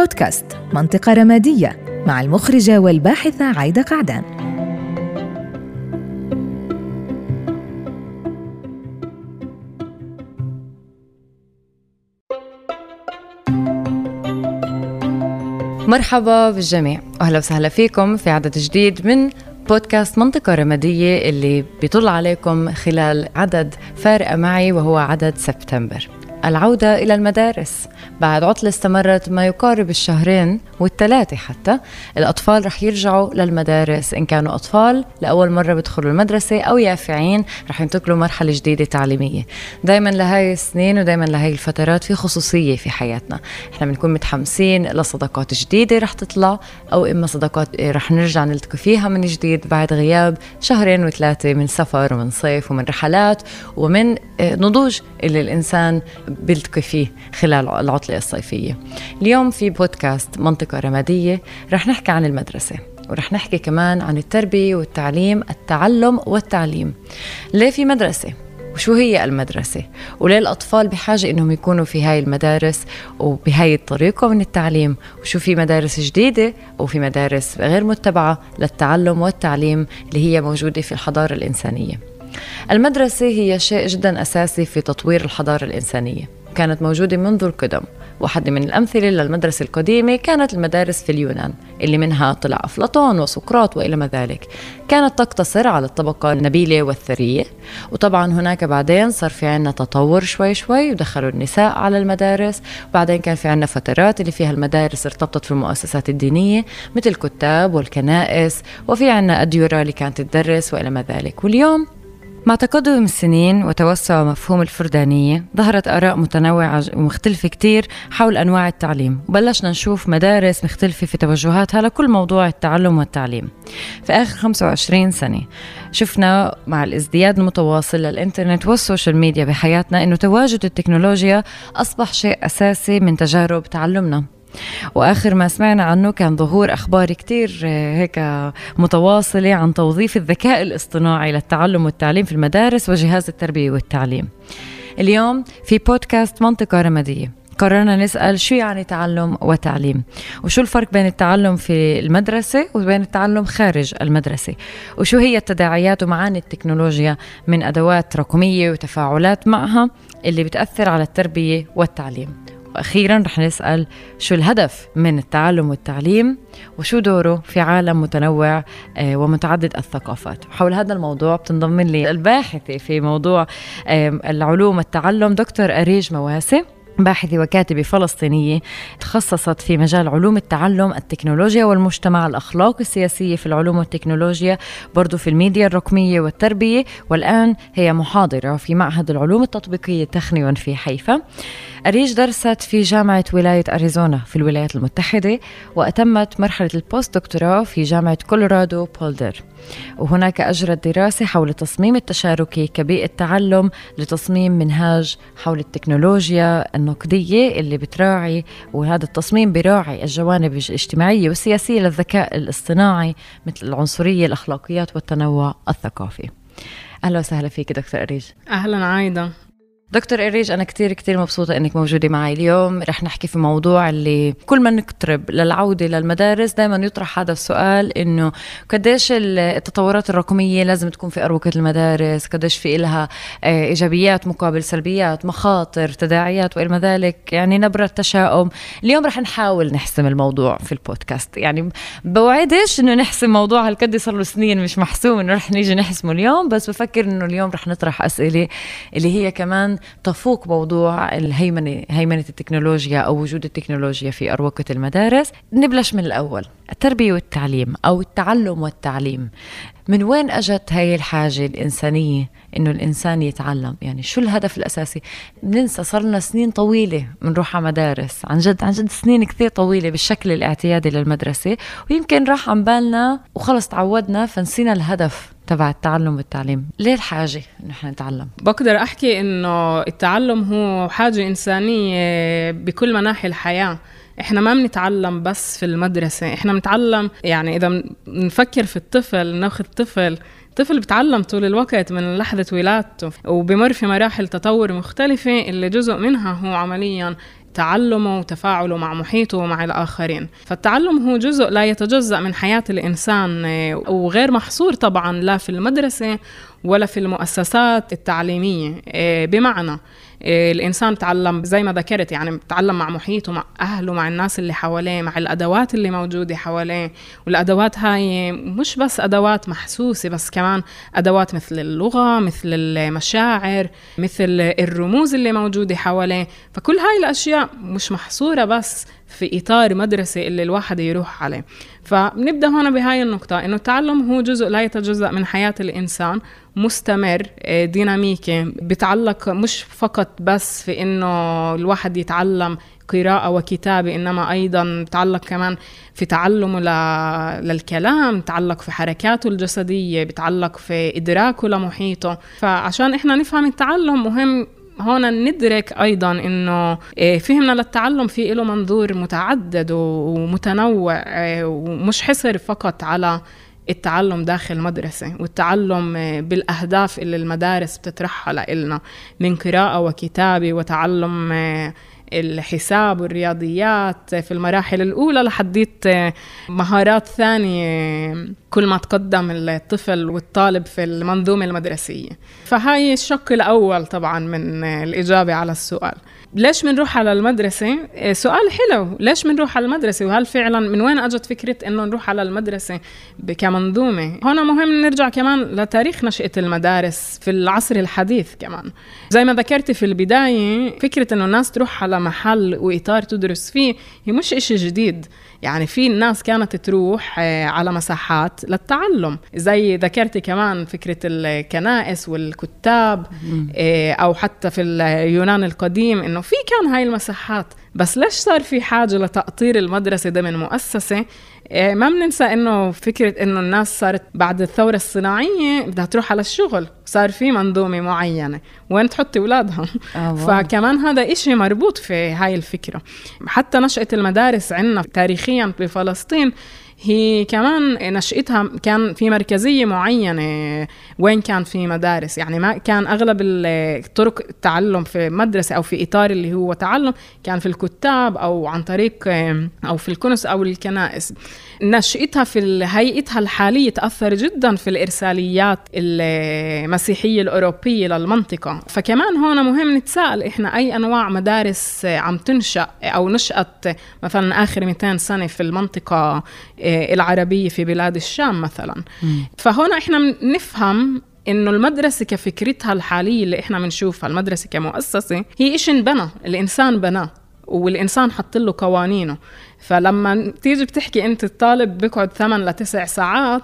بودكاست منطقة رمادية مع المخرجة والباحثة عايدة قعدان. مرحبا بالجميع. واهلا وسهلا فيكم في عدد جديد من بودكاست منطقة رمادية اللي بيطل عليكم خلال عدد فارقة معي وهو عدد سبتمبر. العودة إلى المدارس. بعد عطلة استمرت ما يقارب الشهرين والثلاثة حتى الأطفال رح يرجعوا للمدارس. إن كانوا أطفال لأول مرة بدخلوا المدرسة أو يافعين رح ينتقلوا مرحلة جديدة تعليمية. دايما لهاي السنين ودايما لهاي الفترات في خصوصية في حياتنا. إحنا بنكون متحمسين لصداقات جديدة رح تطلع أو إما صداقات رح نرجع نلتقي فيها من جديد بعد غياب شهرين وثلاثة من سفر ومن صيف ومن رحلات ومن آه، نضوج اللي الإنسان بيلتقي فيه خلال العطلة الصيفية. اليوم في بودكاست منطقة رمادية رح نحكي عن المدرسة ورح نحكي كمان عن التربية والتعليم التعلم والتعليم. ليه في مدرسة؟ وشو هي المدرسة؟ وليه الأطفال بحاجة إنهم يكونوا في هاي المدارس وبهاي الطريقة من التعليم؟ وشو في مدارس جديدة وفي مدارس غير متبعة للتعلم والتعليم اللي هي موجودة في الحضارة الإنسانية؟ المدرسة هي شيء جدا أساسي في تطوير الحضارة الإنسانية. كانت موجودة منذ القدم واحدة من الأمثلة للمدرسة القديمة كانت المدارس في اليونان اللي منها طلع أفلاطون وسقراط وإلى ما ذلك. كانت تقتصر على الطبقة النبيلة والثرية وطبعا هناك بعدين صار في عنا تطور شوي شوي ودخلوا النساء على المدارس. وبعدين كان في عنا فترات اللي فيها المدارس ارتبطت في المؤسسات الدينية مثل الكتاب والكنائس وفي عنا أديرة اللي كانت تدرس وإلى ما ذلك. واليوم مع تقدم السنين وتوسع مفهوم الفردانية ظهرت آراء متنوعة ومختلفة كتير حول أنواع التعليم. وبلشنا نشوف مدارس مختلفة في توجهاتها لكل موضوع التعلم والتعليم. في آخر 25 سنة شفنا مع الازدياد المتواصل للإنترنت والسوشيال ميديا بحياتنا أنه تواجد التكنولوجيا أصبح شيء أساسي من تجارب تعلمنا. وآخر ما سمعنا عنه كان ظهور أخبار كتير آه، هيك متواصلة عن توظيف الذكاء الاصطناعي للتعلم والتعليم في المدارس وجهاز التربية والتعليم. اليوم في بودكاست منطقة رمادية. قررنا نسأل شو يعني تعلم وتعليم؟ وشو الفرق بين التعلم في المدرسة وبين التعلم خارج المدرسة؟ وشو هي التداعيات ومعاني التكنولوجيا من أدوات رقمية وتفاعلات معها اللي بتأثر على التربية والتعليم؟ وأخيرا رح نسأل شو الهدف من التعلم والتعليم وشو دوره في عالم متنوع آه، ومتعدد الثقافات. حول هذا الموضوع بتنضم لي الباحثة في موضوع العلوم والتعلم دكتور أريج مواسي باحثة وكاتبة فلسطينية تخصصت في مجال علوم التعلم التكنولوجيا والمجتمع الأخلاق السياسية في العلوم والتكنولوجيا برضو في الميديا الرقمية والتربية والآن هي محاضرة في معهد العلوم التطبيقية تخنيون في حيفا. أريج درست في جامعة ولاية أريزونا في الولايات المتحدة وأتمت مرحلة ال postdoctorate في جامعة كولورادو بولدر. وهناك أجرت دراسة حول التصميم التشاركي كبيئة تعلم لتصميم منهاج حول التكنولوجيا النقدية اللي بتراعي وهذا التصميم براعي الجوانب الاجتماعية والسياسية للذكاء الاصطناعي مثل العنصرية الأخلاقيات والتنوع الثقافي. أهلا وسهلا فيك دكتور أريج. أهلا عايدة. دكتور إريج أنا كتير كتير مبسوطة إنك موجودة معي اليوم. رح نحكي في موضوع اللي كل ما نقترب للعودة للمدارس دائما يطرح هذا السؤال إنه قديش التطورات الرقمية لازم تكون في أروقة المدارس؟ قديش في إلها آه، إيجابيات مقابل سلبيات مخاطر تداعيات وإلى ذلك؟ يعني نبرة تشاؤم. اليوم رح نحاول نحسم الموضوع في البودكاست. يعني بوعدش إنه نحسم موضوع هالقد صار له سنين مش محسوم إنه رح نيجي نحسمه اليوم بس بفكر إنه اليوم رح نطرح أسئلة اللي هي كمان تفوق موضوع الهيمنة هيمنة التكنولوجيا أو وجود التكنولوجيا في أروقة المدارس. نبلش من الأول. التربية والتعليم أو التعلم والتعليم. من وين أجت هاي الحاجة الإنسانية إنه الإنسان يتعلم؟ يعني شو الهدف الأساسي؟ بننسى صار لنا سنين طويلة بنروح على مدارس. عن جد عن جد سنين كثير طويلة بالشكل الاعتيادي للمدرسة. ويمكن راح عن بالنا وخلص تعودنا فنسينا الهدف تبع التعلم والتعليم. ليه الحاجة إنه إحنا نتعلم؟ بقدر أحكي إنه التعلم هو حاجة إنسانية بكل مناحي الحياة. إحنا ما بنتعلم بس في المدرسة إحنا بنتعلم يعني إذا بنفكر في الطفل ناخذ طفل الطفل بتعلم طول الوقت من لحظة ولادته وبمر في مراحل تطور مختلفة اللي جزء منها هو عمليا تعلمه وتفاعله مع محيطه ومع الآخرين. فالتعلم هو جزء لا يتجزأ من حياة الإنسان وغير محصور طبعا لا في المدرسة ولا في المؤسسات التعليمية. آه، بمعنى الإنسان تعلم زي ما ذكرت يعني تعلم مع محيطه مع أهله مع الناس اللي حواليه مع الأدوات اللي موجودة حواليه. والأدوات هاي مش بس أدوات محسوسة بس كمان أدوات مثل اللغة مثل المشاعر مثل الرموز اللي موجودة حواليه. فكل هاي الأشياء مش محصورة بس في إطار مدرسة اللي الواحد يروح عليه. فبنبدأ هنا بهاي النقطة إنه التعلم هو جزء لا يتجزأ من حياة الإنسان مستمر آه، ديناميكي بتعلق مش فقط بس في إنه الواحد يتعلم قراءة وكتابة إنما أيضا تعلق كمان في تعلمه للكلام تعلق في حركاته الجسدية بتعلق في إدراكه لمحيطه. فعشان إحنا نفهم التعلم مهم هون ندرك أيضا إنه آه، فهمنا للتعلم في له منظور متعدد ومتنوع آه، ومش حصر فقط على التعلم داخل المدرسة والتعلم آه، بالأهداف اللي المدارس بتطرحها لنا من قراءة وكتابة وتعلم الحساب والرياضيات في المراحل الأولى لحديت مهارات ثانية كل ما تقدم الطفل والطالب في المنظومة المدرسية. فهاي الشق الأول طبعا من الإجابة على السؤال. ليش بنروح على المدرسة؟ إيه، سؤال حلو، ليش بنروح على المدرسة؟ وهل فعلا من وين أجت فكرة إنه نروح على المدرسة كمنظومة؟ هون مهم نرجع كمان لتاريخ نشأة المدارس في العصر الحديث كمان. زي ما ذكرت في البداية فكرة إنه الناس تروح على محل وإطار تدرس فيه هي مش إشي جديد، يعني في الناس كانت تروح آه، على مساحات للتعلم. زي ذكرتي كمان فكرة الكنائس والكتاب آه، أو حتى في اليونان القديم إنه في كان هاي المساحات. بس ليش صار في حاجة لتأطير المدرسة ضمن مؤسسة؟ إيه، ما بننسى إنه فكرة إنه الناس صارت بعد الثورة الصناعية بدها تروح على الشغل صار في منظومة معينة. وين تحطي اولادها آه فكمان هذا إشي مربوط في هاي الفكرة. حتى نشأة المدارس عندنا تاريخيا بفلسطين هي كمان نشأتها كان في مركزية معينة. وين كان في مدارس؟ يعني ما كان أغلب طرق التعلم في مدرسة أو في إطار اللي هو تعلم كان في الكتاب أو عن طريق أو في الكنس أو الكنائس. نشأتها في هيئتها الحالية تأثر جدا في الإرساليات المسيحية الأوروبية للمنطقة. فكمان هون مهم نتساءل إحنا أي أنواع مدارس عم تنشأ أو نشأت مثلا آخر 200 سنة في المنطقة العربية في بلاد الشام مثلا. فهنا إحنا نفهم إنه المدرسة كفكرتها الحالية اللي إحنا بنشوفها المدرسة كمؤسسة هي إشي انبنى الإنسان بناه والإنسان حط له قوانينه. فلما تيجي بتحكي أنت الطالب بيقعد ثمان لتسع ساعات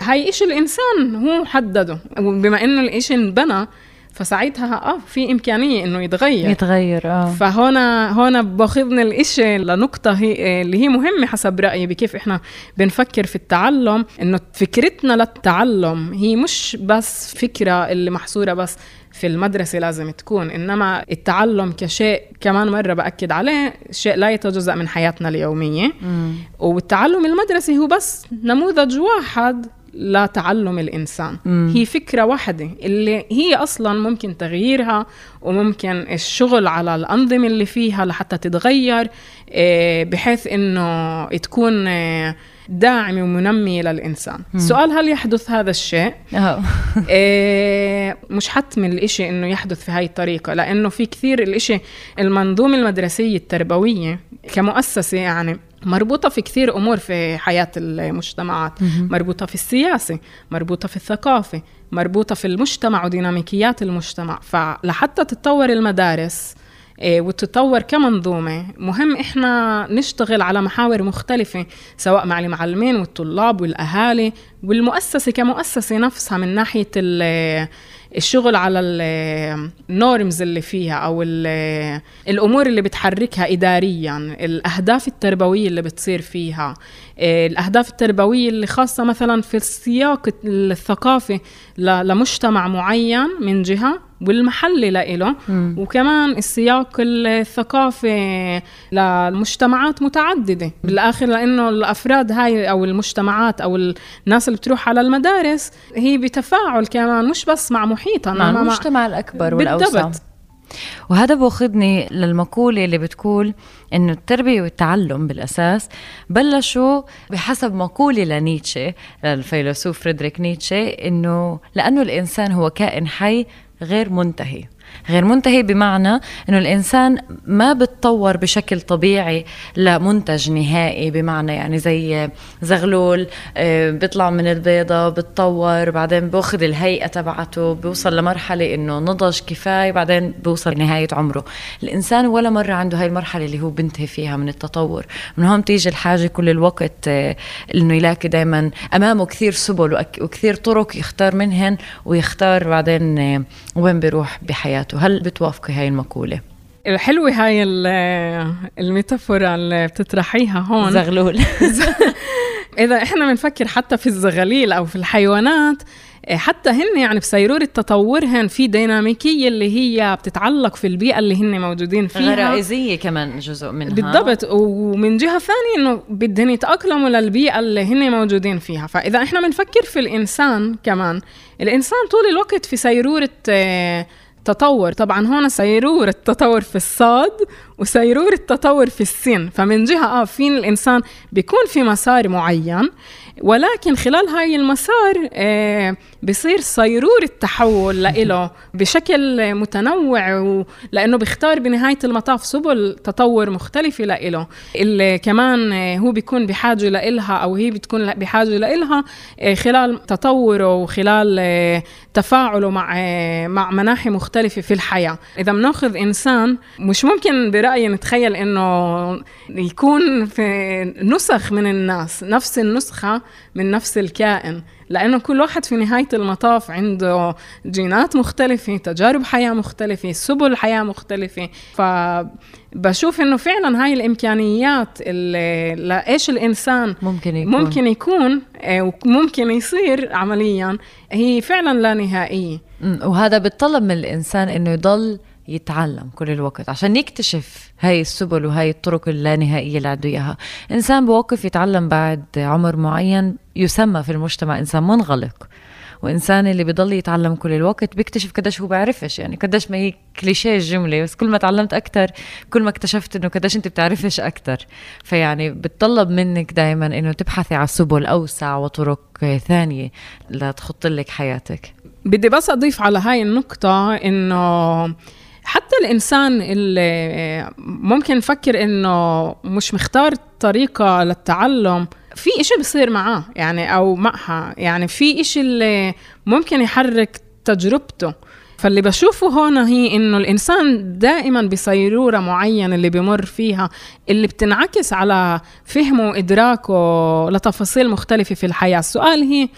هاي إشي الإنسان هو حدده. وبما إنه الإشي انبنى فساعتها آه في إمكانية إنه يتغير. يتغير آه. فهنا هنا باخذني الإشي لنقطة هي اللي هي مهمة حسب رأيي بكيف إحنا بنفكر في التعلم. إنه فكرتنا للتعلم هي مش بس فكرة اللي محصورة بس في المدرسة لازم تكون إنما التعلم كشيء كمان مرة بأكد عليه شيء لا يتجزأ من حياتنا اليومية. مم. والتعلم المدرسي هو بس نموذج واحد لتعلم الإنسان مم. هي فكرة واحدة اللي هي أصلا ممكن تغييرها وممكن الشغل على الأنظمة اللي فيها لحتى تتغير آه، بحيث إنه تكون آه، داعمة ومنمية للإنسان مم. السؤال هل يحدث هذا الشيء؟ إيه مش حتم الإشي إنه يحدث في هاي الطريقة لأنه في كثير الإشي المنظومة المدرسية التربوية كمؤسسة يعني مربوطة في كثير أمور في حياة المجتمعات. مربوطة في السياسة مربوطة في الثقافة مربوطة في المجتمع وديناميكيات المجتمع. فلحتى تتطور المدارس إيه، وتتطور كمنظومة مهم إحنا نشتغل على محاور مختلفة سواء مع المعلمين والطلاب والأهالي والمؤسسة كمؤسسة نفسها من ناحية الشغل على النورمز اللي فيها أو الأمور اللي بتحركها اداريا الأهداف التربوية اللي بتصير فيها الأهداف التربوية اللي خاصة مثلا في السياق الثقافي لمجتمع معين من جهة. والمحلي لإله وكمان السياق الثقافي للمجتمعات متعددة. بالآخر لأنه الأفراد هاي أو المجتمعات أو الناس اللي بتروح على المدارس هي بتفاعل كمان مش بس مع محيطها مع المجتمع الأكبر والأوسع بالضبط وهذا بأخذني للمقولة اللي بتقول إنه التربية والتعلم بالأساس بلشوا بحسب مقولة لنيتشه الفيلسوف فريدريك نيتشه إنه لأنه الإنسان هو كائن حي غير منتهي. غير منتهي بمعنى إنه الإنسان ما بتطور بشكل طبيعي لمنتج نهائي بمعنى يعني زي زغلول آه، بيطلع من البيضة بتطور بعدين باخذ الهيئة تبعته بيوصل لمرحلة إنه نضج كفاية بعدين بيوصل لنهاية عمره. الإنسان ولا مرة عنده هاي المرحلة اللي هو بنتهي فيها من التطور. من هون تيجي الحاجة كل الوقت آه، إنه يلاقي دائما أمامه كثير سبل وكثير طرق يختار منهن ويختار بعدين آه، وين بيروح بحياته. حياته هل بتوافقي هاي المقولة؟ الحلوة هاي الميتافورة اللي بتطرحيها هون. زغلول. إذا إحنا بنفكر حتى في الزغاليل أو في الحيوانات حتى هن يعني بسيرورة تطورهن في ديناميكية اللي هي بتتعلق في البيئة اللي هن موجودين فيها. غرائزية كمان جزء منها. بالضبط. ومن جهة ثانية إنه بدهن يتأقلموا للبيئة اللي هن موجودين فيها. فإذا إحنا بنفكر في الإنسان كمان الإنسان طول الوقت في سيرورة آه، تطور طبعا هون سيرور التطور في الصاد. وسيرور التطور في السين فمن جهة آه في الإنسان بيكون في مسار معين ولكن خلال هاي المسار آه بصير صيرور التحول لإله بشكل متنوع لأنه بيختار بنهاية المطاف سبل تطور مختلفة لإله. اللي كمان آه هو بيكون بحاجة لإلها أو هي بتكون بحاجة لإلها آه خلال تطوره وخلال آه تفاعله مع آه مع مناحي مختلفة في الحياة. إذا بناخذ إنسان مش ممكن برأيي نتخيل إنه يكون في نسخ من الناس نفس النسخة من نفس الكائن. لأنه كل واحد في نهاية المطاف عنده جينات مختلفة تجارب حياة مختلفة سبل حياة مختلفة. فبشوف إنه فعلا هاي الإمكانيات اللي لإيش الإنسان ممكن يكون. ممكن يكون آه، وممكن يصير عمليا هي فعلا لا نهائية. وهذا بتطلب من الإنسان إنه يضل يتعلم كل الوقت عشان يكتشف هاي السبل وهاي الطرق اللانهائية اللي عنده إياها. إنسان بوقف يتعلم بعد عمر معين يسمى في المجتمع إنسان منغلق وإنسان اللي بيضل يتعلم كل الوقت بيكتشف قديش هو بيعرفش يعني قديش ما هي كليشيه الجملة بس كل ما تعلمت أكتر كل ما اكتشفت إنه قديش أنت بتعرفش أكتر. فيعني بتطلب منك دائما إنه تبحثي على سبل أوسع وطرق ثانية لتخط لك حياتك. بدي بس أضيف على هاي النقطة إنه حتى الإنسان اللي ممكن نفكر إنه مش مختار طريقة للتعلم في إشي بصير معاه يعني أو معها. يعني في إشي اللي ممكن يحرك تجربته. فاللي بشوفه هون هي إنه الإنسان دائما بصيرورة معينة اللي بمر فيها اللي بتنعكس على فهمه وإدراكه لتفاصيل مختلفة في الحياة. السؤال هي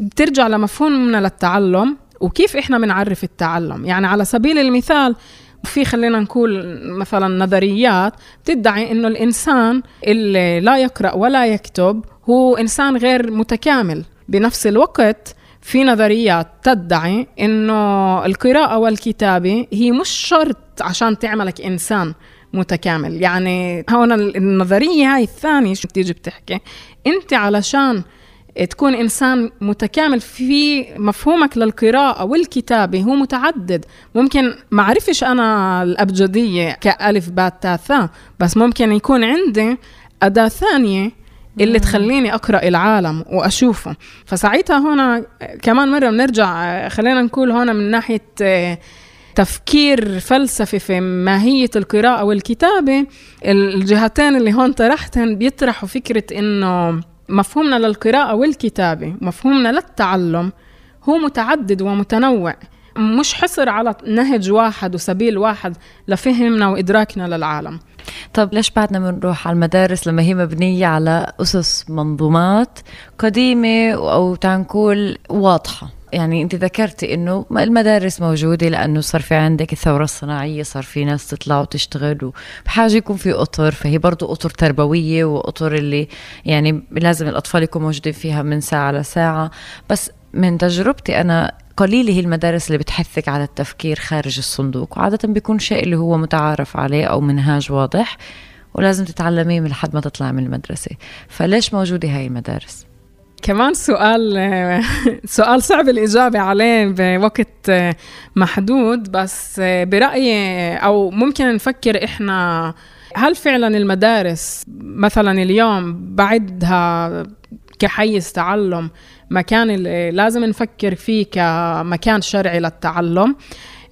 بترجع لمفهومنا للتعلم. وكيف إحنا بنعرف التعلم؟ يعني على سبيل المثال في خلينا نقول مثلا نظريات بتدعي إنه الإنسان اللي لا يقرأ ولا يكتب هو إنسان غير متكامل. بنفس الوقت في نظريات تدعي إنه القراءة والكتابة هي مش شرط عشان تعملك إنسان متكامل. يعني هون النظرية هاي الثانية شو بتيجي بتحكي؟ أنت علشان تكون إنسان متكامل في مفهومك للقراءة والكتابة هو متعدد. ممكن ما أعرفش أنا الابجديه كألف بات تا ثا بس ممكن يكون عندي أداة ثانية اللي تخليني أقرأ العالم وأشوفه. فساعتها هنا كمان مرة بنرجع خلينا نقول هنا من ناحية تفكير فلسفي في ماهية القراءة والكتابة الجهتين اللي هون طرحتهن بيطرحوا فكرة إنه مفهومنا للقراءة والكتابة مفهومنا للتعلم هو متعدد ومتنوع. مش حصر على نهج واحد وسبيل واحد لفهمنا وإدراكنا للعالم. طب ليش بعدنا بنروح على المدارس لما هي مبنية على أسس منظومات قديمة أو تنقول واضحة؟ يعني انت ذكرتي انه المدارس موجودة لأنه صار في عندك الثورة الصناعية صار في ناس تطلع وتشتغل وبحاجة يكون في أطر فهي برضه أطر تربوية وأطر اللي يعني لازم الأطفال يكونوا موجودين فيها من ساعة لساعه بس من تجربتي أنا قليلة هي المدارس اللي بتحثك على التفكير خارج الصندوق وعادة بيكون شيء اللي هو متعارف عليه أو منهاج واضح ولازم تتعلميه من لحد ما تطلع من المدرسة فليش موجودة هاي المدارس؟ كمان سؤال سؤال صعب الإجابة عليه بوقت محدود بس برأيي أو ممكن نفكر إحنا هل فعلا المدارس مثلا اليوم بعدها كحيز تعلم مكان لازم نفكر فيه كمكان شرعي للتعلم؟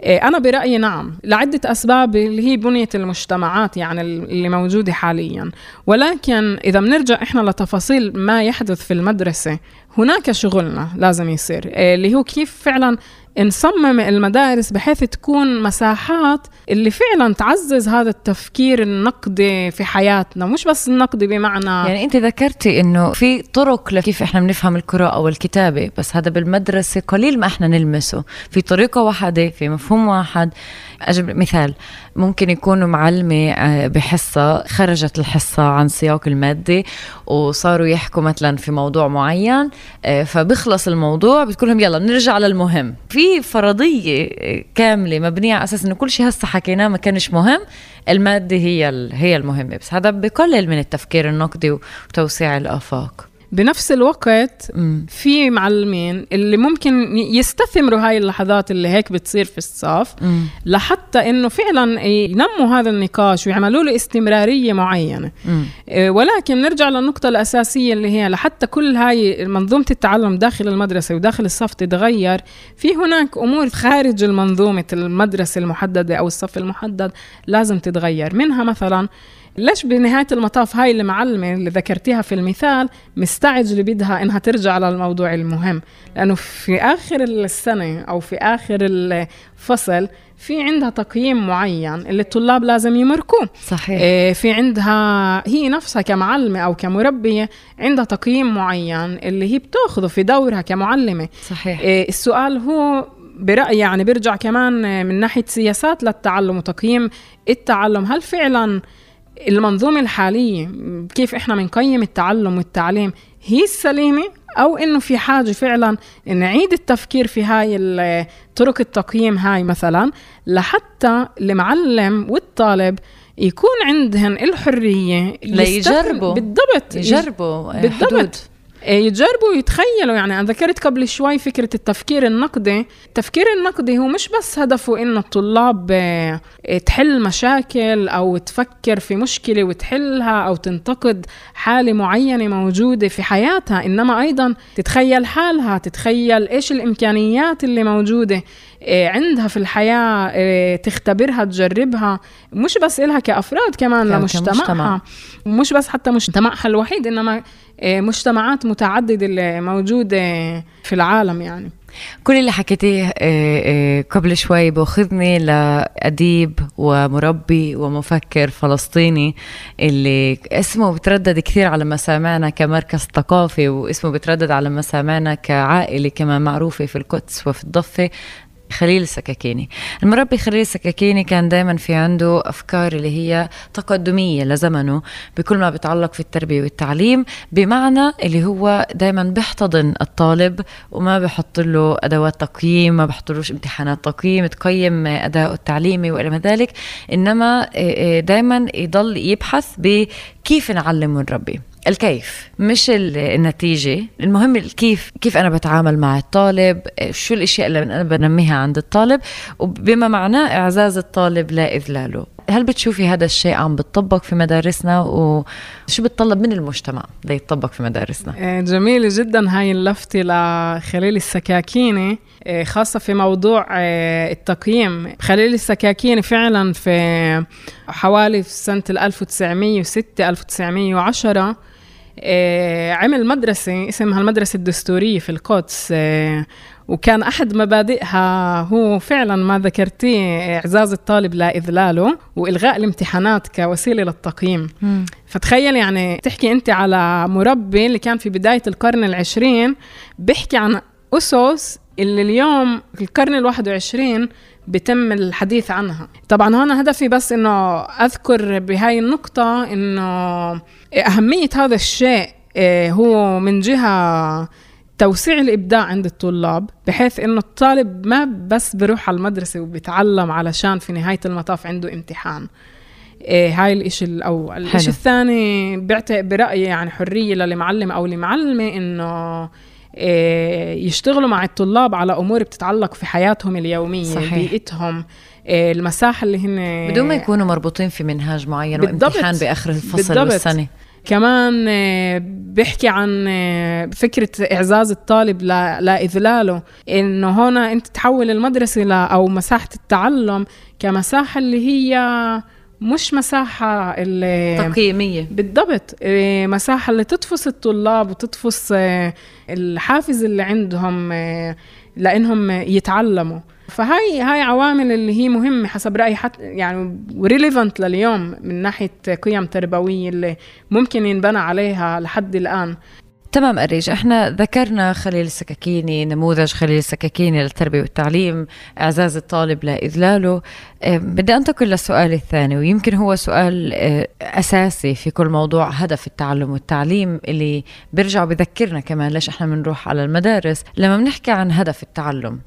أنا برأيي نعم لعدة أسباب اللي هي بنية المجتمعات يعني اللي موجودة حاليا. ولكن إذا بنرجع إحنا لتفاصيل ما يحدث في المدرسة هناك شغلنا لازم يصير إيه، اللي هو كيف فعلا نصمم المدارس بحيث تكون مساحات اللي فعلا تعزز هذا التفكير النقدي في حياتنا مش بس النقدي بمعنى يعني أنت ذكرتي إنه في طرق لكيف إحنا بنفهم القراءة والكتابة بس هذا بالمدرسة قليل ما إحنا نلمسه. في طريقة واحدة في مفهوم واحد. أجيب مثال ممكن يكونوا معلمة آه، بحصة خرجت الحصة عن سياق المادة وصاروا يحكوا مثلا في موضوع معين آه، فبخلص الموضوع بتقول لهم يلا بنرجع للمهم. في فرضية آه، كاملة مبنية على أساس إنه كل شيء هسه حكيناه ما كانش مهم المادة هي هي المهمة. بس هذا بقلل من التفكير النقدي وتوسيع الآفاق. بنفس الوقت في معلمين اللي ممكن يستثمروا هاي اللحظات اللي هيك بتصير في الصف لحتى إنه فعلا ينموا هذا النقاش ويعملوا له استمرارية معينة. إيه، ولكن نرجع للنقطة الأساسية اللي هي لحتى كل هاي منظومة التعلم داخل المدرسة وداخل الصف تتغير في هناك أمور خارج المنظومة المدرسة المحددة أو الصف المحدد لازم تتغير. منها مثلا ليش بنهاية المطاف هاي المعلمة اللي ذكرتيها في المثال مستعجلة بدها إنها ترجع للموضوع المهم؟ لأنه في آخر السنة أو في آخر الفصل في عندها تقييم معين اللي الطلاب لازم يمركوه. صحيح. إيه في عندها هي نفسها كمعلمة أو كمربية عندها تقييم معين اللي هي بتأخذه في دورها كمعلمة. صحيح. إيه السؤال هو برأيي يعني بيرجع كمان من ناحية سياسات للتعلم وتقييم التعلم. هل فعلا المنظومة الحالية كيف إحنا بنقيم التعلم والتعليم هي السليمة؟ أو إنه في حاجة فعلا نعيد التفكير في هاي طرق التقييم هاي مثلا لحتى المعلم والطالب يكون عندهم الحرية ليجربوا. بالضبط يجربوا بالضبط. حدود. إيه، يجربوا يتخيلوا. يعني أنا ذكرت قبل شوي فكرة التفكير النقدي. التفكير النقدي هو مش بس هدفه إنه الطلاب إيه، تحل مشاكل أو تفكر في مشكلة وتحلها أو تنتقد حالة معينة موجودة في حياتها إنما أيضا تتخيل حالها تتخيل إيش الإمكانيات اللي موجودة إيه، عندها في الحياة تختبرها تجربها. مش بس إلها كأفراد كمان لمجتمعها. مش بس حتى مجتمعها الوحيد إنما مجتمعات متعددة اللي موجودة في العالم يعني. كل اللي حكيتيه إيه، إيه، قبل شوي بأخذني لأديب ومربي ومفكر فلسطيني اللي اسمه بتردد كثير على مسامعنا كمركز ثقافي واسمه بتردد على مسامعنا كعائلة كمان معروفة في القدس وفي الضفة. خليل السكاكيني. المربي خليل السكاكيني كان دائما في عنده أفكار اللي هي تقدمية لزمنه بكل ما بيتعلق في التربية والتعليم بمعنى اللي هو دائما بيحتضن الطالب وما بحط له أدوات تقييم ما بحطلوش امتحانات تقييم تقيم أداء التعليمي وإلى ذلك إنما دائما يضل يبحث بكيف نعلم ونربي الكيف مش النتيجة. المهم الكيف كيف أنا بتعامل مع الطالب شو الأشياء اللي أنا بنميها عند الطالب وبما معناه إعزاز الطالب لا إذلاله هل بتشوفي هذا الشيء عم بتطبق في مدارسنا؟ وشو بتطلب من المجتمع ليتطبق في مدارسنا؟ آه، جميلة جدا هاي اللفتة لخليل السكاكيني آه، خاصة في موضوع آه، التقييم. خليل السكاكيني فعلا في حوالي في سنة 1906 1910 عمل مدرسة اسمها المدرسة الدستورية في القدس وكان أحد مبادئها هو فعلا ما ذكرتيه إعزاز الطالب لا إذلاله وإلغاء الامتحانات كوسيلة للتقييم. فتخيل يعني تحكي أنت على مربي اللي كان في بداية القرن العشرين بيحكي عن أسس اللي اليوم في القرن الواحد وعشرين بتم الحديث عنها طبعا هون هدفي بس إنه أذكر بهاي النقطة إنه أهمية هذا الشيء إيه، هو من جهة توسيع الإبداع عند الطلاب بحيث إنه الطالب ما بس بروح على المدرسة وبيتعلم علشان في نهاية المطاف عنده امتحان إيه هاي الإشي الأول الإشي الثاني برأيي يعني حرية للمعلم أو المعلمة إنه إيه يشتغلوا مع الطلاب على أمور بتتعلق في حياتهم اليومية صحيح. بيئتهم إيه المساحة اللي هن بدون ما يكونوا مربوطين في منهاج معين وامتحان بآخر الفصل بالضبط. والسنة كمان آه، بيحكي عن آه، فكرة إعزاز الطالب لإذلاله إنه هنا أنت تحول المدرسة أو مساحة التعلم كمساحة اللي هي مش مساحة اللي تقييمية. بالضبط آه، مساحة اللي تطفس الطلاب وتطفس الحافز اللي عندهم لأنهم يتعلموا. فهاي هاي عوامل اللي هي مهمة حسب رأيي حتى يعني و relevant لليوم من ناحية قيم تربوية اللي ممكن ينبنى عليها لحد الآن. تمام أريج إحنا ذكرنا خليل السكاكيني نموذج خليل السكاكيني للتربية والتعليم إعزاز الطالب لإذلاله. بدي أنتقل للسؤال الثاني ويمكن هو سؤال أساسي في كل موضوع هدف التعلم والتعليم اللي بيرجع بذكرنا كمان ليش إحنا بنروح على المدارس. لما بنحكي عن هدف التعلم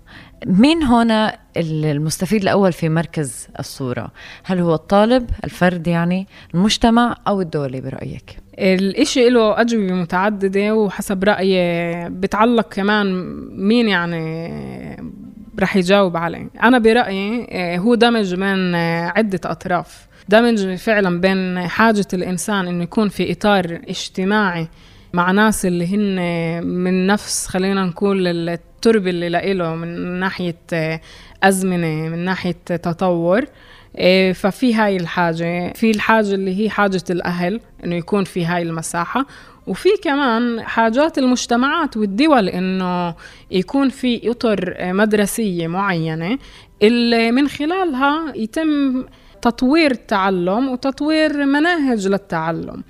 مين هنا المستفيد الأول في مركز الصورة؟ هل هو الطالب الفرد يعني المجتمع أو الدولة برأيك؟ الإشي له أجوبة متعددة وحسب رأيي بتعلق كمان مين يعني رح يجاوب عليه. أنا برأيي آه، هو دمج بين آه، عدة أطراف. دمج فعلا بين حاجة الإنسان إنه يكون في إطار اجتماعي مع ناس اللي هن من نفس خلينا نقول التربة اللي لإله من ناحية آه، أزمنة من ناحية تطور إيه، ففي هاي الحاجة في الحاجة اللي هي حاجة الأهل إنه يكون في هاي المساحة. وفي كمان حاجات المجتمعات والدول إنه يكون في إطر مدرسية معينة اللي من خلالها يتم تطوير التعلم وتطوير مناهج للتعلم.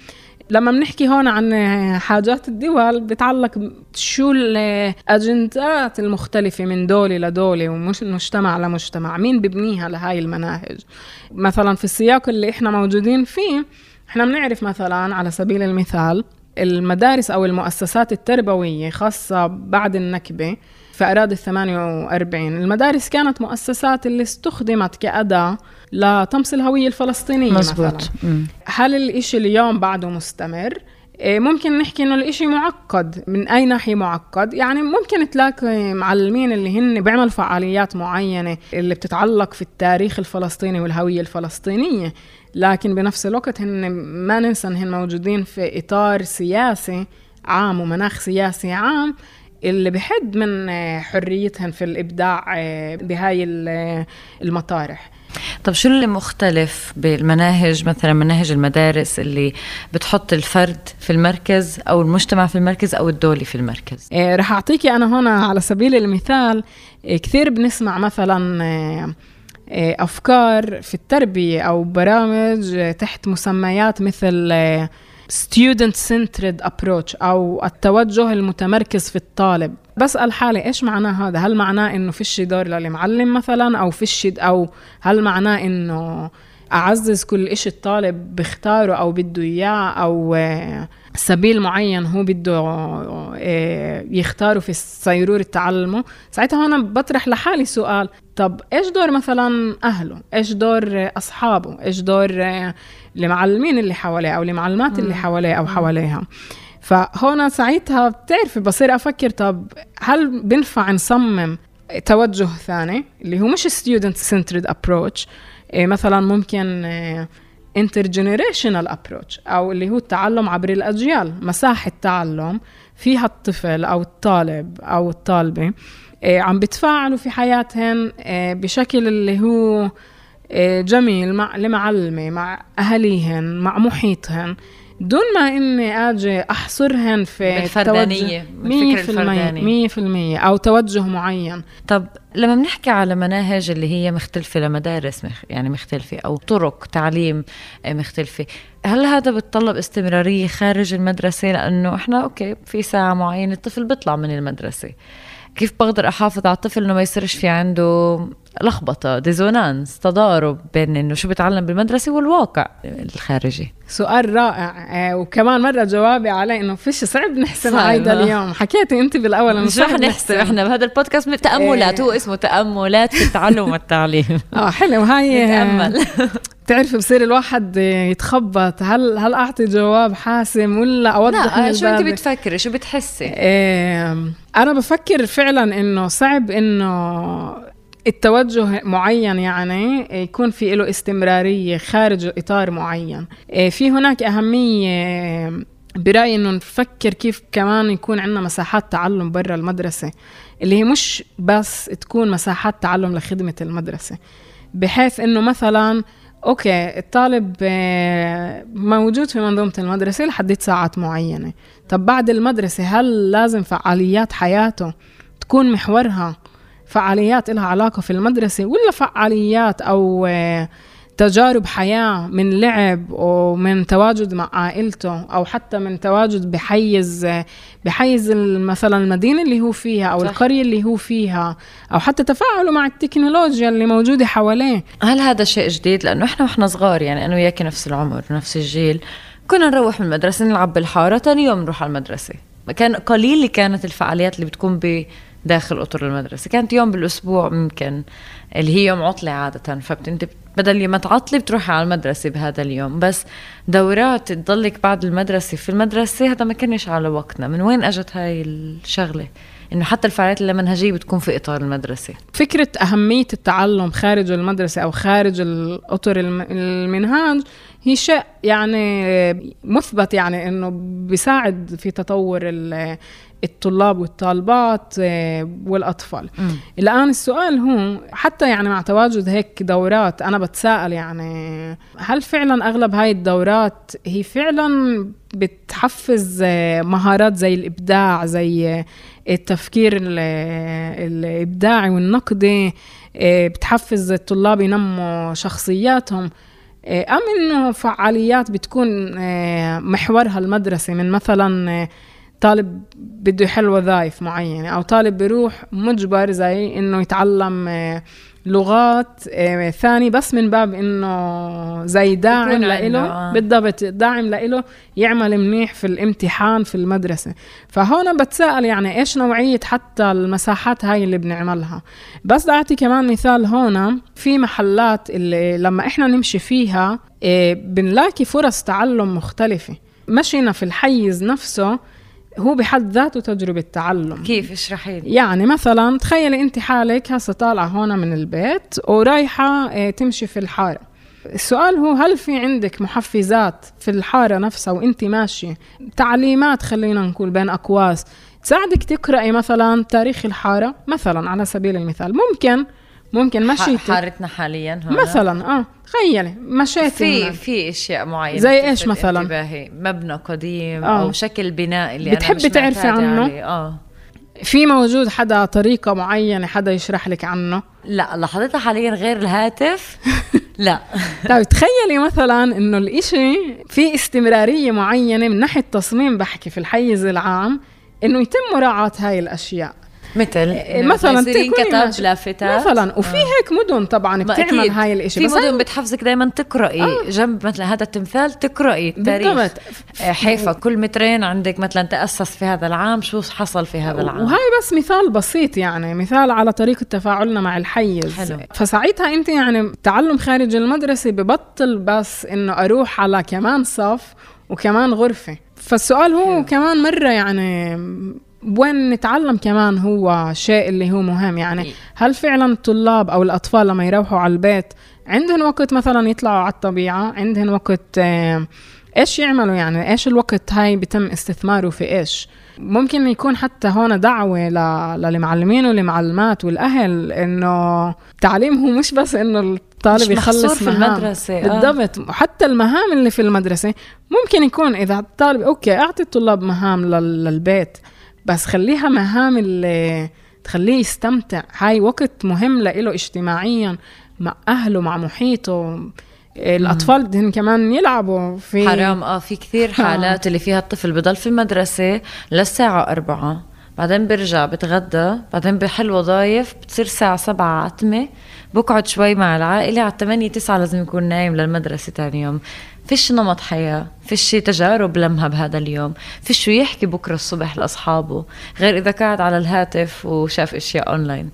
لما بنحكي هون عن حاجات الدول بتعلق شو الأجندات المختلفة من دولة لدولة ومش مجتمع لمجتمع مين ببنيها لهاي المناهج؟ مثلا في السياق اللي إحنا موجودين فيه إحنا بنعرف مثلا على سبيل المثال المدارس أو المؤسسات التربوية خاصة بعد النكبة في أراضي الثمانية وأربعين. المدارس كانت مؤسسات اللي استخدمت كأداة لطمس الهوية الفلسطينية مزبوط. مثلا. هل الإشي اليوم بعده مستمر؟ إيه، ممكن نحكي إنه الإشي معقد. من أي ناحية معقد؟ يعني ممكن تلاقي معلمين اللي هن بيعملوا فعاليات معينة اللي بتتعلق في التاريخ الفلسطيني والهوية الفلسطينية. لكن بنفس الوقت هن ما ننسى انهم موجودين في إطار سياسي عام ومناخ سياسي عام اللي بحد من حريتهم في الإبداع آه، بهاي المطارح. طب شو اللي مختلف بالمناهج؟ مثلا مناهج المدارس اللي بتحط الفرد في المركز أو المجتمع في المركز أو الدولة في المركز؟ رح أعطيكي أنا هنا على سبيل المثال كثير بنسمع مثلا إيه أفكار في التربية أو برامج تحت مسميات مثل student centered approach أو التوجه المتمركز في الطالب. بسأل حالي إيش معناه هذا؟ هل معناه إنه فيش دور للمعلم مثلا أو فيش أو هل معناه إنه أعزز كل إشي الطالب بيختاره أو بده إياه أو سبيل معين هو بده آه، يختاره في سيرورة تعلمه. ساعتها هنا بطرح لحالي سؤال طب إيش دور مثلا أهله؟ إيش دور أصحابه؟ إيش دور المعلمين اللي حواليه أو المعلمات اللي حواليه أو حواليها؟ فهون ساعتها بتعرفي بصير أفكر طب هل بنفع نصمم توجه ثاني اللي هو مش student centered approach مثلا ممكن intergenerational approach أو اللي هو التعلم عبر الأجيال مساحة تعلم فيها الطفل أو الطالب أو الطالبة إيه، عم بتفاعلوا في حياتهم إيه، بشكل اللي هو إيه، جميل مع المعلمة مع أهليهن مع محيطهن. دون ما إني آجي أحصرهن في بالفردانية بالفكر الفرداني 100% أو توجه معين. طب لما بنحكي على مناهج اللي هي مختلفة لمدارس مخ يعني مختلفة أو طرق تعليم مختلفة هل هذا بتطلب استمرارية خارج المدرسة؟ لأنه إحنا okay في ساعة معينة الطفل بيطلع من المدرسة. كيف بقدر أحافظ على الطفل إنه ما يصيرش في عنده لخبطة dissonance تضارب بين إنه شو بتعلم بالمدرسة والواقع الخارجي. سؤال رائع آه وكمان مرة جوابي عليه إنه فيش صعب نحسب هيدا اليوم. حكيتي أنت بالأول إنه مش رح نحسب إحنا بهذا البودكاست تأملات هو اسمه تأملات في التعلم والتعليم. آه حلو. هاي نتأمل. بتعرفي بصير الواحد يتخبط هل هل أعطي جواب حاسم ولا أوضح لا شو أنت بتفكري؟ شو بتحسي؟ إيه أنا بفكر فعلا إنه صعب إنه التوجه معين يعني يكون في له استمرارية خارج إطار معين. إيه، في هناك أهمية برأيي إنه نفكر كيف كمان يكون عندنا مساحات تعلم برا المدرسة اللي هي مش بس تكون مساحات تعلم لخدمة المدرسة. بحيث إنه مثلا أوكي الطالب آه، موجود في منظومة المدرسة لحد ساعات معينة. طب بعد المدرسة هل لازم فعاليات حياته تكون محورها فعاليات لها علاقة في المدرسة ولا فعاليات أو آه، تجارب حياة من لعب ومن تواجد مع عائلته أو حتى من تواجد بحيز بحيز مثلا المدينة اللي هو فيها أو صح. القرية اللي هو فيها أو حتى تفاعله مع التكنولوجيا اللي موجودة حواليه هل هذا شيء جديد؟ لأنه إحنا وإحنا صغار يعني أنا وياك نفس العمر ونفس الجيل كنا نروح من المدرسة نلعب بالحارة تاني يوم نروح على المدرسة كان قليل اللي كانت الفعاليات اللي بتكون بداخل أطر المدرسة. كانت يوم بالأسبوع ممكن اللي هي يوم عطلة عادة فانت بدل ما تعطلي بتروحي على المدرسة بهذا اليوم. بس دورات تضلك بعد المدرسة. في المدرسة هذا ما كانش على وقتنا. من وين أجت هاي الشغلة؟ إنه حتى الفعاليات اللامنهجيه بتكون في إطار المدرسة. فكرة أهمية التعلم خارج المدرسة أو خارج الأطر المنهاج هي شيء يعني مثبت يعني إنه بيساعد في تطور الطلاب والطالبات آه، والأطفال م. الآن السؤال هو حتى يعني مع تواجد هيك دورات أنا بتساءل يعني هل فعلا أغلب هاي الدورات هي فعلا بتحفز آه، مهارات زي الإبداع زي التفكير الإبداعي والنقدي آه، بتحفز الطلاب ينموا شخصياتهم أم إنه فعاليات بتكون محورها المدرسة من مثلا طالب بده يحل وظائف معينة أو طالب بيروح مجبر زي إنه يتعلم آه، لغات آه، ثاني بس من باب إنه زي داعم لإله. آه. بالضبط داعم لإله يعمل منيح في الامتحان في المدرسة. فهون بتساءل يعني إيش نوعية حتى المساحات هاي اللي بنعملها. بس أعطي كمان مثال هون في محلات اللي لما إحنا نمشي فيها بنلاقي فرص تعلم مختلفة. مشينا في الحيز نفسه هو بحد ذاته تجربة تعلم. كيف؟ اشرحي لي. يعني مثلا تخيلي أنت حالك هسه طالعة هون من البيت ورايحة آه، تمشي في الحارة. السؤال هو هل في عندك محفزات في الحارة نفسها وأنت ماشية؟ تعليمات خلينا نقول بين أقواس. تساعدك تقرأي مثلا تاريخ الحارة مثلا على سبيل المثال. ممكن ممكن مشيتي حارتنا حاليا هون. مثلا آه. تخيلي مشيتي في في أشياء معينة زي إيش مثلا؟ انتباهي؟ مبنى قديم آه. أو شكل بناء اللي بتحبي تعرفي عنه؟ آه. في موجود حدا طريقة معينة حدا يشرح لك عنه؟ لا لحظتها حاليا غير الهاتف؟ لا. طيب تخيلي مثلا إنه الإشي في استمرارية معينة من ناحية تصميم بحكي في الحيز العام إنه يتم مراعاة هاي الأشياء. مثل إيه، مثلا كتب لافتات مثلا وفي آه. هيك مدن طبعا بتعمل. هاي الإشي. في مدن بتحفزك دائما تقرأي. آه. جنب مثلا هذا التمثال تقرأي التاريخ. بالضبط. آه، حيفا كل مترين عندك مثلا تأسس في هذا العام. شو حصل في هذا العام؟ وهي بس مثال بسيط يعني. مثال على طريقة تفاعلنا مع الحيز. حلو. فساعتها أنت يعني تعلم خارج المدرسة ببطل بس إنه أروح على كمان صف وكمان غرفة. فالسؤال هو حلو. كمان مرة يعني وين نتعلم كمان هو شيء اللي هو مهم؟ يعني إيه. هل فعلا الطلاب أو الأطفال لما يروحوا على البيت عندهم وقت مثلا يطلعوا على الطبيعة؟ عندهم وقت آه، إيش يعملوا يعني؟ إيش الوقت هاي بيتم استثماره في إيش؟ ممكن يكون حتى هون دعوة للمعلمين والمعلمات والأهل إنه تعليمهم مش بس إنه الطالب يخلص في المدرسة آه. بالضبط. وحتى المهام اللي في المدرسة ممكن يكون إذا الطالب أوكي أعطي الطلاب مهام للبيت. بس خليها مهام اللي تخليه يستمتع. هاي وقت مهم لإله اجتماعيا مع أهله مع محيطه. الأطفال بدهم كمان يلعبوا في حرام. آه في كثير حالات اللي فيها الطفل بضل في المدرسة للساعة أربعة بعدين برجع بتغدى بعدين بحل وظايف بتصير الساعة سبعة عتمة بقعد شوي مع العائلة على 8 9 لازم يكون نايم للمدرسة تاني يوم. فيش نمط حياة فيش تجارب لمها بهذا اليوم فيش يحكي بكرة الصبح لأصحابه غير إذا قاعد على الهاتف وشاف إشياء أونلاين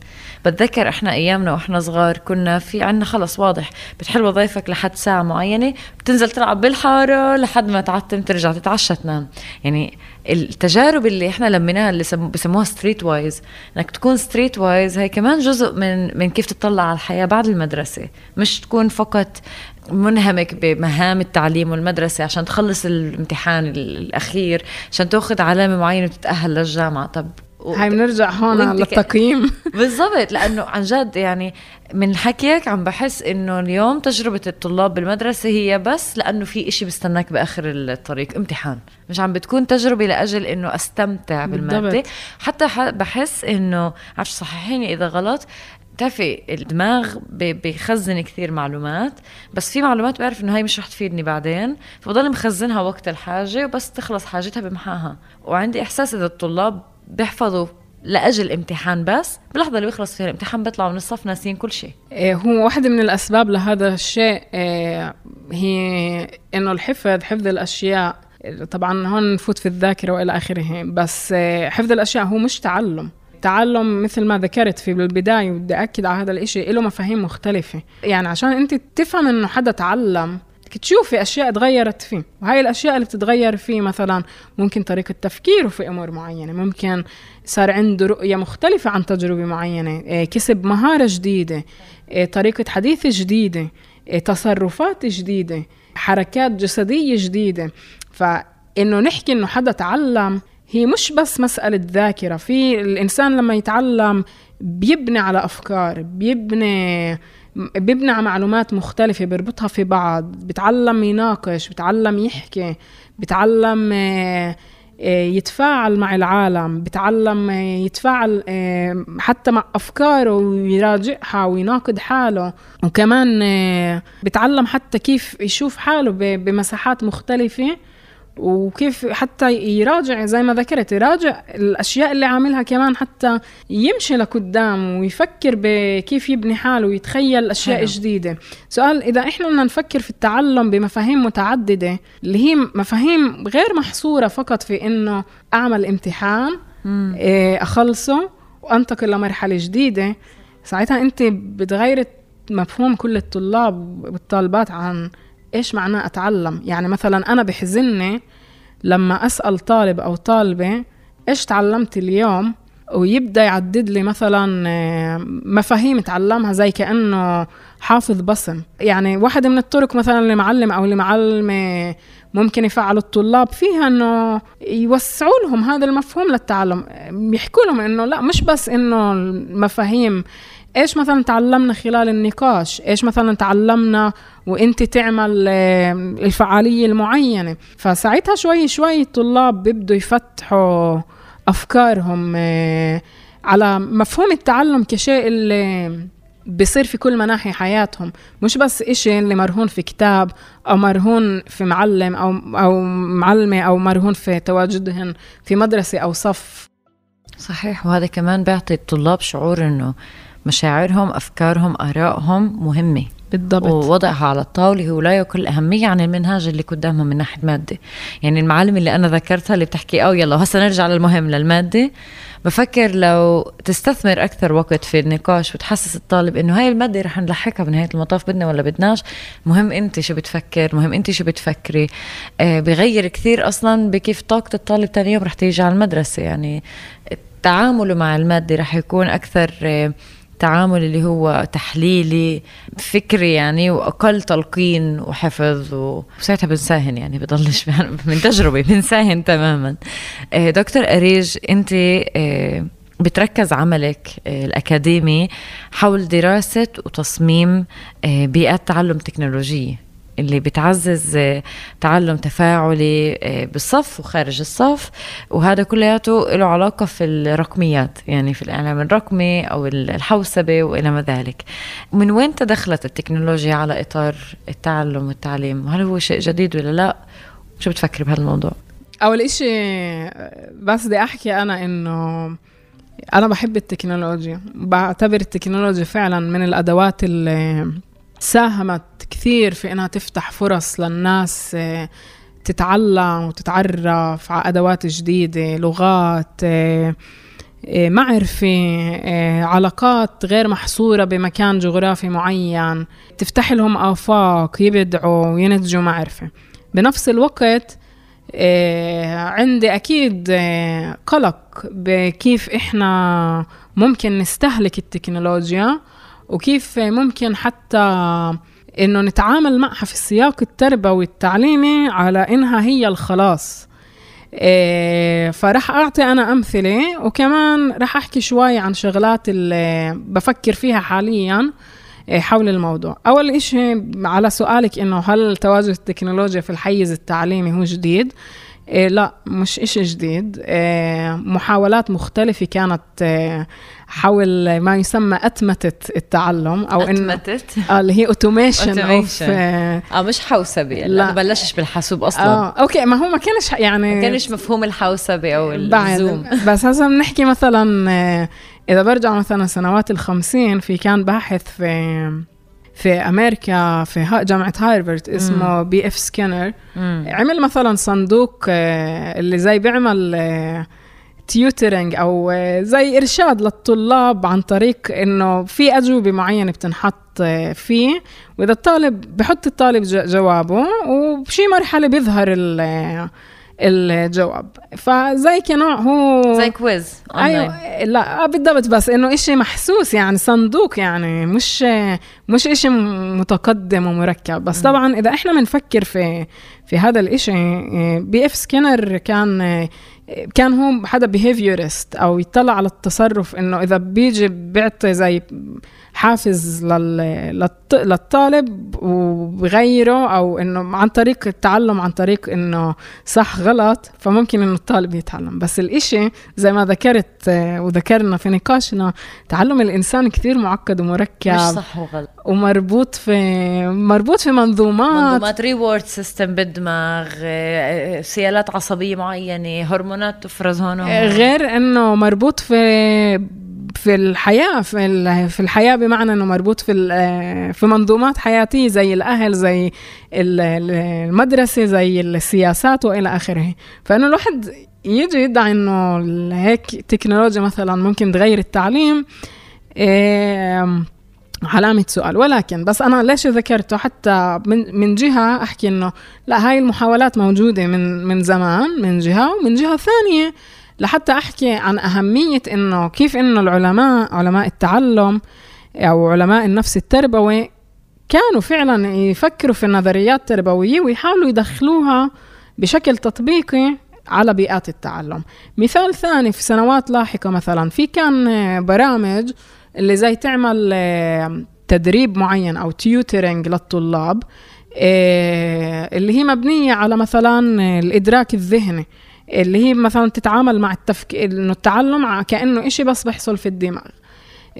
بتذكر إحنا أيامنا وإحنا صغار كنا في عنا خلص واضح بتحل وظيفك لحد ساعة معينة بتنزل تلعب بالحارة لحد ما تعتم ترجع تتعشى تنام. يعني التجارب اللي إحنا لميناها اللي بسموها street wise إنك تكون street wise هي كمان جزء من من كيف تطلع على الحياة بعد المدرسة. مش تكون فقط منهمك بمهام التعليم والمدرسة عشان تخلص الامتحان الأخير عشان تأخذ علامة معينة وتتأهل للجامعة. طب هاي بنرجع هون للتقييم بالضبط لأنه عن جد يعني من حكيك عم بحس إنه اليوم تجربة الطلاب بالمدرسة هي بس لأنه في إشي بستناك بآخر الطريق امتحان. مش عم بتكون تجربة لأجل إنه أستمتع بالمادة. بالضبط. حتى بحس إنه عارف صححيني إذا غلط بتعرفي الدماغ بيخزن كثير معلومات بس في معلومات بعرف إنه هاي مش رح تفيدني بعدين فبضل مخزنها وقت الحاجة وبس تخلص حاجتها بمحاها. وعندي إحساس إذا الطلاب بيحفظوا لأجل امتحان بس باللحظه اللي بيخلص فيها الامتحان بيطلعوا من الصف ناسين كل شيء. إيه هو واحدة من الأسباب لهذا الشيء إيه هي إنه الحفظ حفظ الأشياء طبعا هون نفوت في الذاكرة وإلى آخره بس إيه حفظ الأشياء هو مش تعلم. تعلم مثل ما ذكرت في البداية ودي أكد على هذا الإشي له مفاهيم مختلفة. يعني عشان أنت تفهم إنه حدا تعلم تشوفي أشياء تغيرت فيه. وهاي الأشياء اللي بتتغير فيه مثلا ممكن طريقة تفكيره في أمور معينة. ممكن صار عنده رؤية مختلفة عن تجربة معينة إيه، كسب مهارة جديدة إيه، طريقة حديث جديدة إيه، تصرفات جديدة حركات جسدية جديدة. فإنه نحكي إنه حدا تعلم هي مش بس مسألة ذاكرة. في الإنسان لما يتعلم بيبني على أفكار بيبني بيبنى معلومات مختلفة بيربطها في بعض بتعلم يناقش بتعلم يحكي بتعلم آه، آه، يتفاعل مع العالم بتعلم آه، يتفاعل حتى مع أفكاره ويراجعها ويناقض حاله. وكمان بتعلم حتى كيف يشوف حاله بمساحات مختلفة. وكيف حتى يراجع زي ما ذكرت يراجع الأشياء اللي عاملها كمان حتى يمشي لقدام ويفكر بكيف يبني حاله ويتخيل أشياء حلو. جديدة سؤال إذا إحنا بدنا نفكر في التعلم بمفاهيم متعددة اللي هي مفاهيم غير محصورة فقط في إنه أعمل امتحان إيه، أخلصه وأنتقل لمرحلة جديدة ساعتها أنت بتغير مفهوم كل الطلاب والطالبات عن إيش معناه أتعلم؟ يعني مثلا أنا بحزني لما أسأل طالب أو طالبة إيش تعلمت اليوم؟ ويبدأ يعدد لي مثلا آه، مفاهيم تعلمها زي كأنه حافظ بصم. يعني واحدة من الطرق مثلا المعلم أو المعلمة ممكن يفعلوا الطلاب فيها إنه يوسعوا لهم هذا المفهوم للتعلم. يحكوا لهم إنه لا مش بس إنه المفاهيم. إيش مثلا تعلمنا خلال النقاش؟ إيش مثلا تعلمنا وانت تعمل الفعالية المعينة. فساعتها شوي شوي الطلاب بيبدوا يفتحوا أفكارهم آه، على مفهوم التعلم كشيء اللي بصير في كل مناحي حياتهم. مش بس إشي اللي مرهون في كتاب أو مرهون في معلم أو, أو معلمة أو مرهون في تواجدهن في مدرسة أو صف. صحيح. وهذا كمان بيعطي الطلاب شعور إنه مشاعرهم أفكارهم آرائهم مهمة. بالضبط. ووضعها على الطاولة هو لا يقل أهمية عن المنهاج اللي قدامهم من ناحية مادة. يعني المعلم اللي أنا ذكرتها اللي بتحكي أو يلا هسا نرجع للمهم للمادة. بفكر لو تستثمر أكثر وقت في النقاش وتحسس الطالب إنه هاي المادة رح نلحقها بنهاية المطاف بدنا ولا بدناش مهم أنت شو بتفكر مهم أنت شو بتفكري. آه بغير كثير أصلا بكيف طاقة الطالب تاني يوم رح تيجي على المدرسة. يعني تعامله مع المادة رح يكون أكثر آه تعامل اللي هو تحليلي فكري يعني وأقل تلقين وحفظ وساعتها بنساهن يعني بضلش من تجربة بنساهن تماما. آه، دكتور أريج أنت آه، بتركز عملك آه، الأكاديمي حول دراسة وتصميم بيئات تعلم تكنولوجية. اللي بتعزز آه، تعلم تفاعلي آه، بالصف وخارج الصف. وهذا كلياته له علاقة في الرقميات يعني في الإعلام الرقمي أو الحوسبة وإلى ما ذلك. من وين تدخلت التكنولوجيا على إطار التعلم والتعليم؟ هل هو شيء جديد ولا لا؟ شو بتفكري بهذا الموضوع أول إشي بس بدي أحكي أنا إنه أنا بحب التكنولوجيا. بعتبر التكنولوجيا فعلا من الأدوات اللي ساهمت كثير في إنها تفتح فرص للناس آه، تتعلم وتتعرف على أدوات جديدة لغات آه، آه، معرفة علاقات غير محصورة بمكان جغرافي معين. تفتح لهم آفاق يبدعوا وينتجوا معرفة. بنفس الوقت عندي أكيد قلق بكيف إحنا ممكن نستهلك التكنولوجيا وكيف ممكن حتى إنه نتعامل معها في السياق التربوي التعليمي على إنها هي الخلاص. إيه فرح أعطي أنا أمثلة وكمان رح أحكي شوي عن شغلات اللي بفكر فيها حاليا إيه حول الموضوع. أول إشي على سؤالك إنه هل تواجد التكنولوجيا في الحيز التعليمي هو جديد؟ لا مش إشي جديد. إيه محاولات مختلفة كانت إيه حول ما يسمى أتمتة التعلم أو أتمتت آه اللي هي automation of آه مش حوسبة لا. بلشش بالحاسوب أصلا. آه okay ما هو ما كانش يعني ما كانش مفهوم الحوسبة أو الزوم. بس هسه بنحكي مثلا آه، إذا برجع مثلا سنوات الخمسين في كان باحث في في أمريكا في جامعة هارفارد اسمه بي إف سكينر. عمل مثلا صندوق آه، اللي زي بيعمل tutoring آه، أو آه، زي إرشاد للطلاب عن طريق إنه في أجوبة معينة بتنحط فيه. وإذا الطالب بحط الطالب جوابه وبشي مرحلة بيظهر الجواب. فزي كنوع هو زي quiz أيوه لا بالضبط بس إنه إشي محسوس يعني صندوق يعني مش مش إشي متقدم ومركب. بس طبعا إذا إحنا بنفكر في في هذا الإشي بي إف سكينر كان كان هو حدا behaviorist أو يطلع على التصرف إنه إذا بيجي بيعطي زي حافز للطالب وبغيره أو إنه عن طريق التعلم عن طريق إنه صح غلط فممكن إنه الطالب يتعلم. بس الإشي زي ما ذكرت وذكرنا في نقاشنا تعلم الإنسان كثير معقد ومركب مش صح وغلط. ومربوط في مربوط في منظومات. منظومات reward system بالدماغ سيالات عصبية معينة هرمونات تفرز هون غير إنه مربوط في في الحياة في في الحياة بمعنى إنه مربوط في في منظومات حياتية زي الأهل زي المدرسة زي السياسات وإلى آخره. فإنه الواحد يجي يدعي إنه هيك تكنولوجيا مثلا ممكن تغير التعليم علامة سؤال. ولكن بس أنا ليش ذكرته؟ حتى من, من جهة أحكي إنه لا هاي المحاولات موجودة من من زمان من جهة ومن جهة ثانية. لحتى أحكي عن أهمية إنه كيف إنه العلماء علماء التعلم أو علماء النفس التربوي كانوا فعلا يفكروا في النظريات التربوية ويحاولوا يدخلوها بشكل تطبيقي على بيئات التعلم. مثال ثاني في سنوات لاحقة مثلا في كان برامج اللي زي تعمل تدريب معين أو tutoring للطلاب آه، اللي هي مبنية على مثلا الإدراك الذهني اللي هي مثلا تتعامل مع التفكير إنه التعلم كأنه إشي بس بيحصل في الدماغ.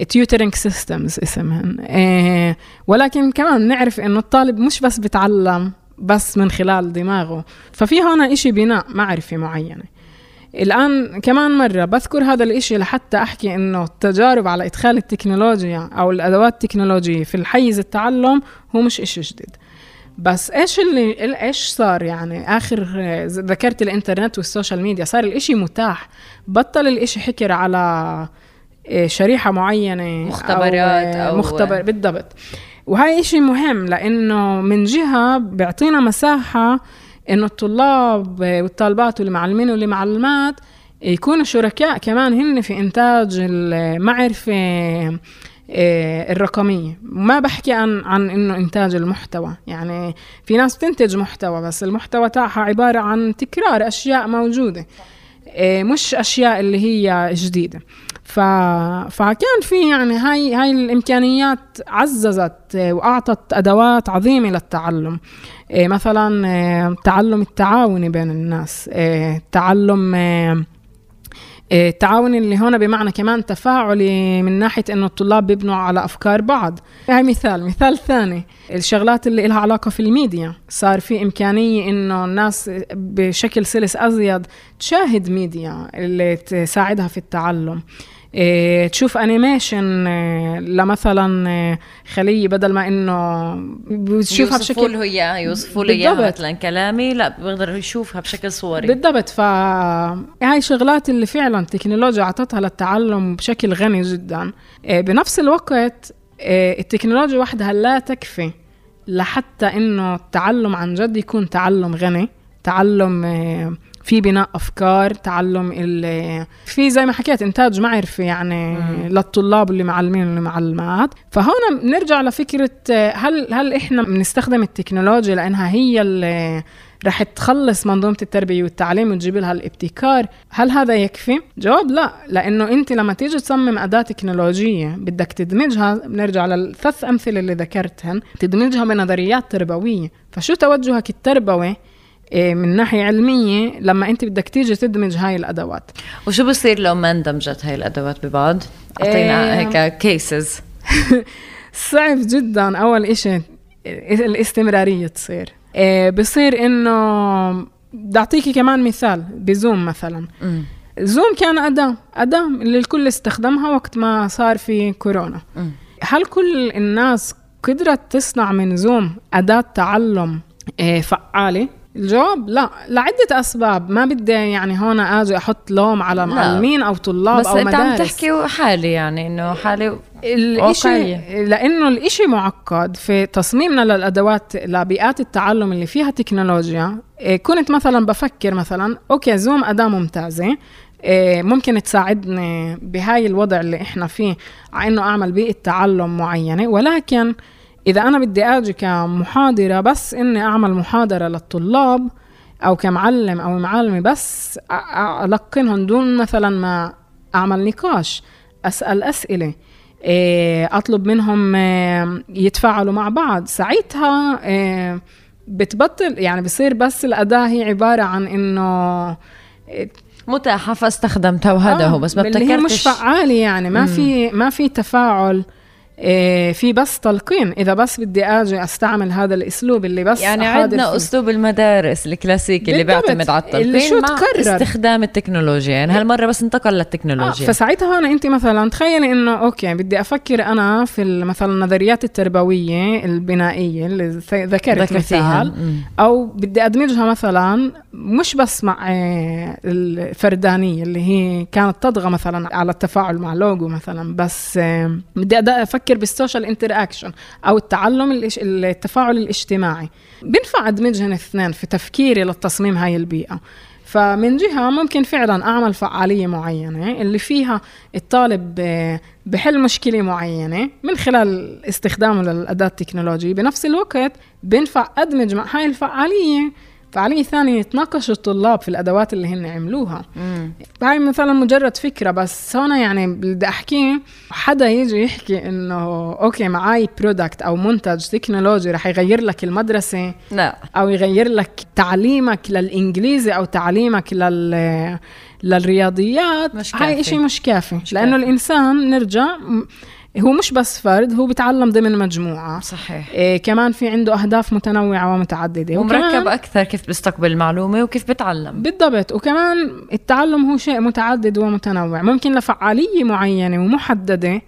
tutoring systems اسمهن. إيه ولكن كمان نعرف إنه الطالب مش بس بتعلم بس من خلال دماغه. ففي هنا إشي بناء معرفة معينة. الآن كمان مرة بذكر هذا الإشي لحتى أحكي إنه التجارب على إدخال التكنولوجيا أو الأدوات التكنولوجية في الحيز التعلم هو مش إشي جديد. بس إيش اللي إيش صار يعني؟ آخر ذكرت الإنترنت وال social media صار الإشي متاح. بطل الإشي حكر على إيه، شريحة معينة مختبرات أو, أو مختبر بالضبط. وهاي إشي مهم لأنه من جهة بيعطينا مساحة إنه الطلاب والطالبات والمعلمين والمعلمات يكونوا شركاء كمان هن في إنتاج المعرفة آه، الرقمية. ما بحكي عن عن إنه إنتاج المحتوى. يعني في ناس بتنتج محتوى بس المحتوى تاعها عبارة عن تكرار أشياء موجودة. مش أشياء اللي هي جديدة. ف... فكان في يعني هاي هاي الإمكانيات عززت وأعطت أدوات عظيمة للتعلم. آه، مثلا تعلم التعاوني بين الناس. تعلم التعاون إيه، اللي هنا بمعنى كمان تفاعلي من ناحية إنه الطلاب بيبنوا على أفكار بعض. هاي مثال. مثال ثاني الشغلات اللي لها علاقة في الميديا. صار في إمكانية إنه الناس بشكل سلس أزيد تشاهد ميديا اللي تساعدها في التعلم. تشوف animation إيه لمثلا إيه خليه بدل ما إنه بتشوفها بشكل يوصفوا له اياه يوصفوا له اياه مثلا كلامي لا بقدر يشوفها بشكل صوري. بالضبط ف هاي شغلات اللي فعلا التكنولوجيا أعطتها للتعلم بشكل غني جدا. إيه بنفس الوقت إيه التكنولوجيا وحدها لا تكفي لحتى إنه التعلم عن جد يكون تعلم غني تعلم إيه في بناء أفكار تعلم في زي ما حكيت إنتاج معرفي يعني مم. للطلاب اللي معلمين واللي معلمات فهون بنرجع لفكرة هل هل إحنا بنستخدم التكنولوجيا لأنها هي اللي رح تخلص منظومة التربية والتعليم وتجيب لها الابتكار هل هذا يكفي؟ جواب لا لأنه أنت لما تيجي تصمم أداة تكنولوجية بدك تدمجها بنرجع للثلاث أمثلة اللي ذكرتهن تدمجها بنظريات تربوية فشو توجهك التربوي من ناحية علمية لما أنت بدك تيجي تدمج هاي الأدوات. وشو بصير لو ما اندمجت هاي الأدوات ببعض؟ أعطينا إيه. هيك cases صعب جدا أول إشي الاستمرارية تصير. إيه بصير إنه بدي أعطيكي كمان مثال بزوم مثلا. م. زوم كان أداة أداة اللي الكل استخدمها وقت ما صار في كورونا. م. هل كل الناس قدرت تصنع من زوم أداة تعلم إيه، فعالة؟ الجواب؟ لا لعدة أسباب. ما بدي يعني هون أجي أحط لوم على معلمين أو طلاب بس أو مدارس بس أنت عم تحكي حالي يعني إنه حالي الإشي لأنه الإشي معقد في تصميمنا للأدوات لبيئات التعلم اللي فيها تكنولوجيا. إيه، كنت مثلا بفكر مثلا okay زوم أداة ممتازة. إيه، ممكن تساعدني بهاي الوضع اللي إحنا فيه على إنه أعمل بيئة تعلم معينة. ولكن إذا أنا بدي أجي كمحاضرة بس إني أعمل محاضرة للطلاب أو كمعلم أو معلمة بس ألقنهم دون مثلا ما أعمل نقاش أسأل أسئلة إيه، أطلب منهم إيه، يتفاعلوا مع بعض. ساعتها إيه، بتبطل يعني بصير بس الأداة هي عبارة عن إنه متاحة فاستخدمتها وهذا آه هو بس ما هي مش فعالة يعني ما في ما في تفاعل. في بس تلقين إذا بس بدي آجي أستعمل هذا الأسلوب اللي بس يعني عندنا أسلوب المدارس الكلاسيكي اللي بيعتمد على التلقين اللي شو تكرر. استخدام التكنولوجيا. يعني هالمرة بس انتقل للتكنولوجيا. آه فساعتها هنا أنت مثلا تخيلي إنه أوكي بدي أفكر أنا في مثلا النظريات التربوية البنائية اللي ذكرت مثال أو بدي أدمجها مثلا مش بس مع آه، الفردانية اللي هي كانت تطغى مثلا على التفاعل مع لوجو مثلا بس آه، بدي أفكر بفكر بال social interaction أو التعلم التفاعل الاجتماعي. بنفع أدمجهن الاثنين في تفكيري للتصميم هاي البيئة. فمن جهة ممكن فعلا أعمل فعالية معينة اللي فيها الطالب بحل مشكلة معينة من خلال استخدامه للأداة التكنولوجية. بنفس الوقت بنفع أدمج مع هاي الفعالية. فعالية ثانية يتناقشوا الطلاب في الأدوات اللي هن عملوها هاي مثلا مجرد فكرة بس هون يعني بدي أحكي حدا يجي يحكي إنه okay معي product أو منتج تكنولوجي رح يغير لك المدرسة لا أو يغير لك تعليمك للإنجليزي أو تعليمك لل للرياضيات مش كافي. هاي إشي مش كافي مش لأنه كافي. الإنسان نرجع هو مش بس فرد هو بيتعلم ضمن مجموعة. صحيح. إيه كمان في عنده أهداف متنوعة ومتعددة. ومركب أكثر كيف بيستقبل المعلومة وكيف بيتعلم. بالضبط. وكمان التعلم هو شيء متعدد ومتنوع. ممكن لفعالية معينة ومحددة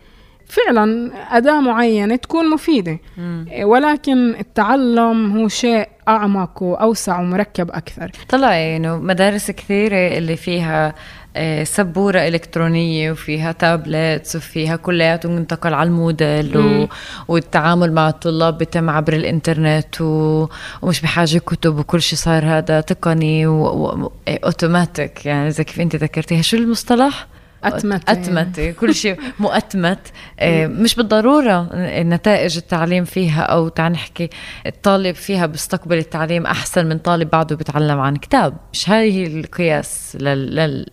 فعلا أداة معينة تكون مفيدة مم. إيه، ولكن التعلم هو شيء أعمق وأوسع ومركب أكثر طلع إنه مدارس كثيرة اللي فيها آه، سبورة إلكترونية وفيها tablets وفيها كلياتهم منتقل على ال Moodle و... والتعامل مع الطلاب بيتم عبر الإنترنت و... ومش بحاجة كتب وكل شيء صار هذا تقني وأوتوماتيك و... يعني زي كيف أنت ذكرتيها شو المصطلح؟ أتمت أتمت كل شيء مؤتمت. آه، مش بالضرورة نتائج التعليم فيها أو تعال نحكي الطالب فيها بيستقبل التعليم أحسن من طالب بعده بيتعلم عن كتاب. مش هاي القياس لل... لل...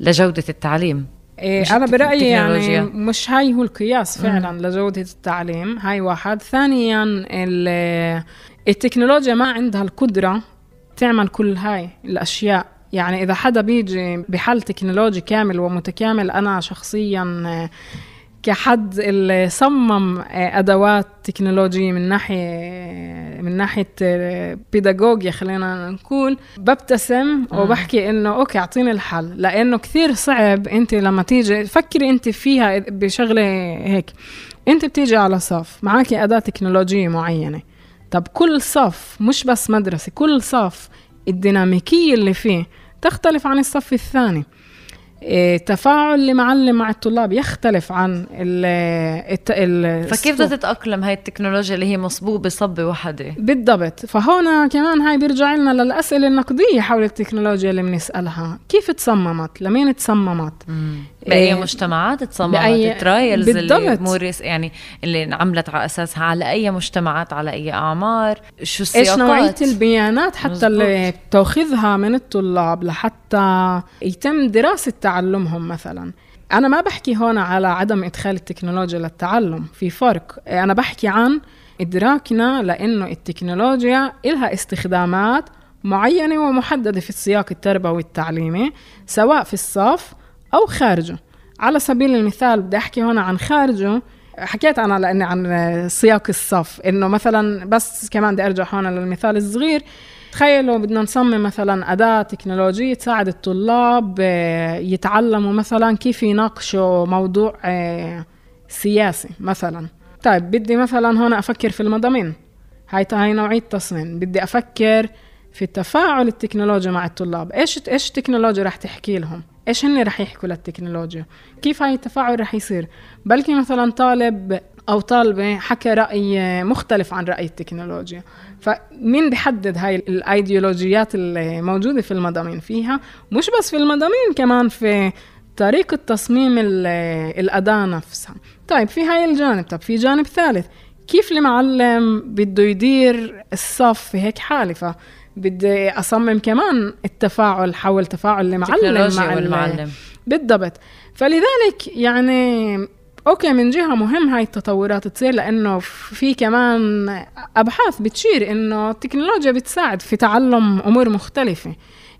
لجودة التعليم. إيه أنا برأيي يعني مش هاي هو القياس فعلا مم. لجودة التعليم هاي واحد. ثانيا التكنولوجيا ما عندها القدرة تعمل كل هاي الأشياء. يعني إذا حدا بيجي بحل تكنولوجي كامل ومتكامل أنا شخصيا كحد اللي صمم آه، أدوات تكنولوجيه من ناحية من ناحية بيداغوجيا خلينا نقول. ببتسم وبحكي إنه okay أعطيني الحل. لأنه كثير صعب أنت لما تيجي فكري أنت فيها بشغلة هيك. أنت بتيجي على صف معك أداة تكنولوجية معينة. طب كل صف مش بس مدرسة كل صف الديناميكية اللي فيه تختلف عن الصف الثاني. إيه، تفاعل المعلم مع الطلاب يختلف عن ال ال فكيف بدها تتأقلم هاي التكنولوجيا اللي هي مصبوبة صبة وحدة؟ بالضبط. فهون كمان هاي بيرجع لنا للأسئلة النقدية حول التكنولوجيا اللي بنسألها. كيف تصممت؟ لمين تصممت؟ بأي إيه مجتمعات تصممت بأي... ال trials اللي موريس يعني اللي انعملت على أساسها على أي مجتمعات على أي أعمار شو السياقات إيش نوعية البيانات حتى مزبوط. اللي بتاخذها من الطلاب لحتى يتم دراسة تعلمهم مثلا. أنا ما بحكي هون على عدم إدخال التكنولوجيا للتعلم في فرق. أنا بحكي عن إدراكنا لأنه التكنولوجيا إلها استخدامات معينة ومحددة في السياق التربوي التعليمي سواء في الصف أو خارجه. على سبيل المثال بدي أحكي هون عن خارجه حكيت أنا لأني عن سياق الصف إنه مثلا بس كمان بدي أرجع هون للمثال الصغير تخيلوا بدنا نصمم مثلا أداة تكنولوجية تساعد الطلاب آه، يتعلموا مثلا كيف يناقشوا موضوع آه، سياسي مثلا. طيب بدي مثلا هون أفكر في المضامين. هاي هاي نوعية تصميم بدي أفكر في التفاعل التكنولوجي مع الطلاب. إيش إيش التكنولوجيا رح تحكي لهم؟ إيش هن رح يحكوا للتكنولوجيا؟ كيف هاي التفاعل رح يصير؟ بلكي مثلا طالب أو طالبة حكى رأي مختلف عن رأي التكنولوجيا. فمين بيحدد هاي الايديولوجيات اللي موجودة في المضامين فيها؟ مش بس في المضامين كمان في طريقة تصميم الأداة نفسها. طيب في هاي الجانب. طب في جانب ثالث. كيف المعلم بده يدير الصف في هيك حالة؟ فبدي أصمم كمان التفاعل حول تفاعل المعلم مع المعلم بالضبط. فلذلك يعني أوكي من جهة مهم هاي التطورات تصير لأنه في كمان أبحاث بتشير إنه التكنولوجيا بتساعد في تعلم أمور مختلفة.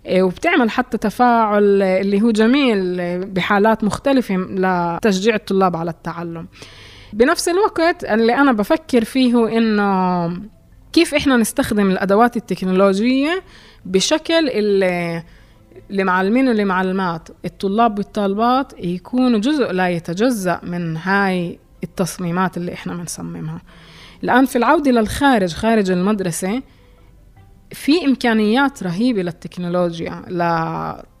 إيه، وبتعمل حتى تفاعل اللي هو جميل بحالات مختلفة لتشجيع الطلاب على التعلم. بنفس الوقت اللي أنا بفكر فيه إنه كيف إحنا نستخدم الأدوات التكنولوجية بشكل اللي لمعلمين ولمعلمات. الطلاب والطالبات يكونوا جزء لا يتجزأ من هاي التصميمات اللي إحنا بنصممها. الآن في العودة للخارج خارج المدرسة في إمكانيات رهيبة للتكنولوجيا ل...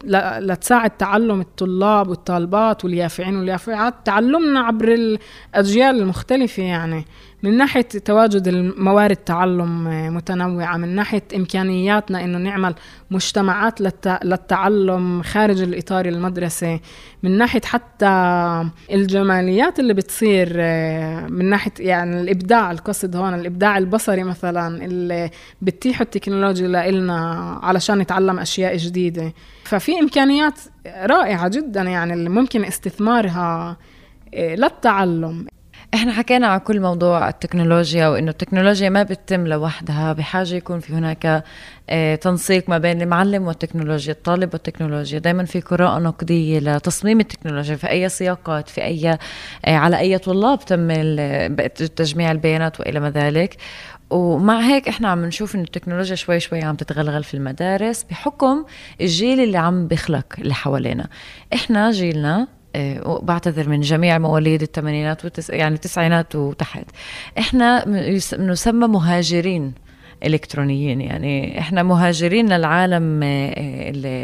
ل... لتساعد تعلم الطلاب والطالبات واليافعين واليافعات تعلمنا عبر الأجيال المختلفة يعني. من ناحية تواجد الموارد تعلم متنوعة من ناحية إمكانياتنا إنه نعمل مجتمعات للتعلم خارج الإطار المدرسي من ناحية حتى الجماليات اللي بتصير من ناحية يعني الإبداع القصد هون الإبداع البصري مثلا اللي بتتيح التكنولوجيا لنا علشان نتعلم أشياء جديدة. ففي إمكانيات رائعة جدا يعني اللي ممكن استثمارها للتعلم. إحنا حكينا عن كل موضوع التكنولوجيا وإنه التكنولوجيا ما بتتم لوحدها بحاجة يكون في هناك آه تنسيق ما بين المعلم والتكنولوجيا الطالب والتكنولوجيا. دائما في قراءة نقدية لتصميم التكنولوجيا في أي سياقات في أي آه على أي طلاب تم تجميع البيانات وإلى ما ذلك. ومع هيك إحنا عم نشوف إنه التكنولوجيا شوي شوي عم تتغلغل في المدارس بحكم الجيل اللي عم بيخلق اللي حوالينا. إحنا جيلنا بعتذر من جميع مواليد الثمانينات والتس... يعني التسعينات وتحت. إحنا نسمى مهاجرين إلكترونيين يعني إحنا مهاجرين للعالم آه،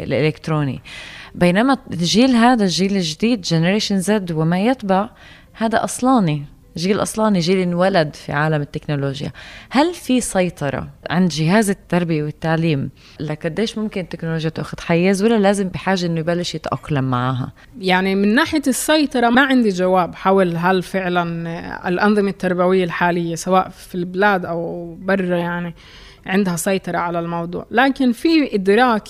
الإلكتروني. بينما الجيل هذا الجيل الجديد generation Z وما يتبع هذا أصلاني. جيل أصلاني جيل انولد في عالم التكنولوجيا. هل في سيطرة عند جهاز التربية والتعليم لقديش ممكن التكنولوجيا تأخذ حيز ولا لازم بحاجة إنه يبلش يتأقلم معها؟ يعني من ناحية السيطرة ما عندي جواب حول هل فعلا الأنظمة التربوية الحالية سواء في البلاد أو برا يعني عندها سيطرة على الموضوع. لكن في إدراك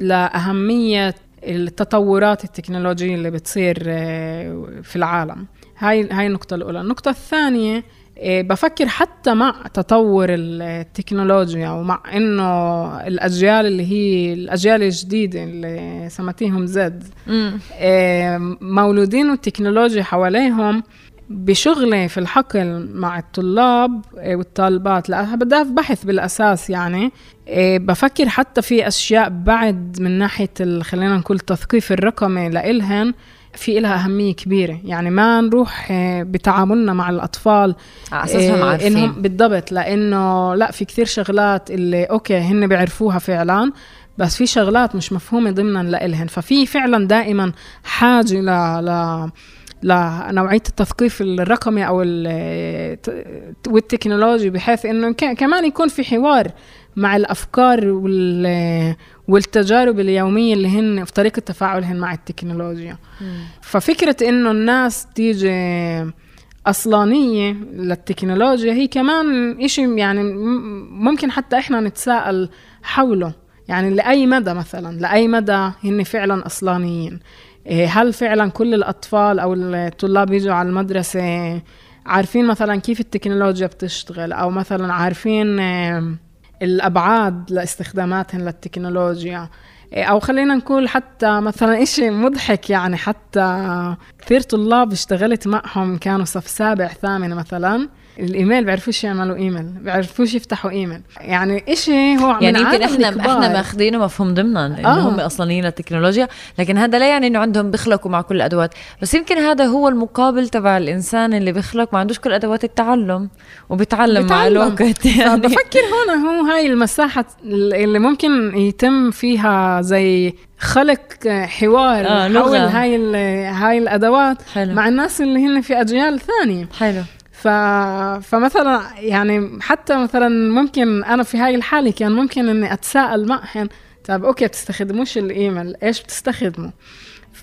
لأهمية التطورات التكنولوجية اللي بتصير آه، في العالم. هاي هاي النقطة الأولى. النقطة الثانية إيه، بفكر حتى مع تطور التكنولوجيا ومع إنه الأجيال اللي هي الأجيال الجديدة اللي سمتيهم زد إيه، مولودين والتكنولوجيا حواليهم بشغلي في الحقل مع الطلاب إيه، والطالبات. لا بدها بحث بالأساس يعني. بفكر حتى في أشياء بعد من ناحية خلينا نقول التثقيف الرقمي لإلهن. في لها أهمية كبيرة. يعني ما نروح آه، بتعاملنا مع الأطفال على أساسهم آه، عارفين إنهم بالضبط لأنه لا في كثير شغلات اللي أوكي هن بيعرفوها فعلا بس في شغلات مش مفهومة ضمنا لإلهن. ففي فعلا دائما حاجة ل ل لنوعيه التثقيف الرقمي أو والتكنولوجي بحيث إنه كمان يكون في حوار مع الأفكار وال والتجارب اليومية اللي هن في طريقة تفاعلهن مع التكنولوجيا. ففكرة إنه الناس تيجي أصلانية للتكنولوجيا هي كمان إشي يعني ممكن حتى إحنا نتساءل حوله. يعني لأي مدى مثلا؟ لأي مدى هن فعلا أصلانيين؟ إيه، هل فعلا كل الأطفال أو الطلاب يجوا على المدرسة عارفين مثلا كيف التكنولوجيا بتشتغل؟ أو مثلا عارفين الأبعاد لاستخداماتهم للتكنولوجيا. إيه، أو خلينا نقول حتى مثلا إشي مضحك يعني حتى كثير طلاب اشتغلت معهم كانوا صف سابع ثامن مثلا. الإيميل بيعرفوش يعملوا إيميل بيعرفوش يفتحوا إيميل. يعني إشي هو يعني يمكن إحنا الكبار. إحنا ماخذينه مفهوم ضمنا إنه آه. هم أصليين للتكنولوجيا لكن هذا لا يعني إنه عندهم بيخلقوا مع كل الأدوات. بس يمكن هذا هو المقابل تبع الإنسان اللي بيخلق ما عندوش كل أدوات التعلم وبيتعلم, مع الوقت يعني. بفكر هون هو هاي المساحة اللي ممكن يتم فيها زي خلق حوار آه حول هاي هاي الأدوات حلو. مع الناس اللي هن في أجيال ثانية. حلو. ف... فمثلا يعني حتى مثلا ممكن أنا في هاي الحالة كان ممكن إني أتساءل معهم طيب أوكي بتستخدموش الايميل إيش بتستخدموا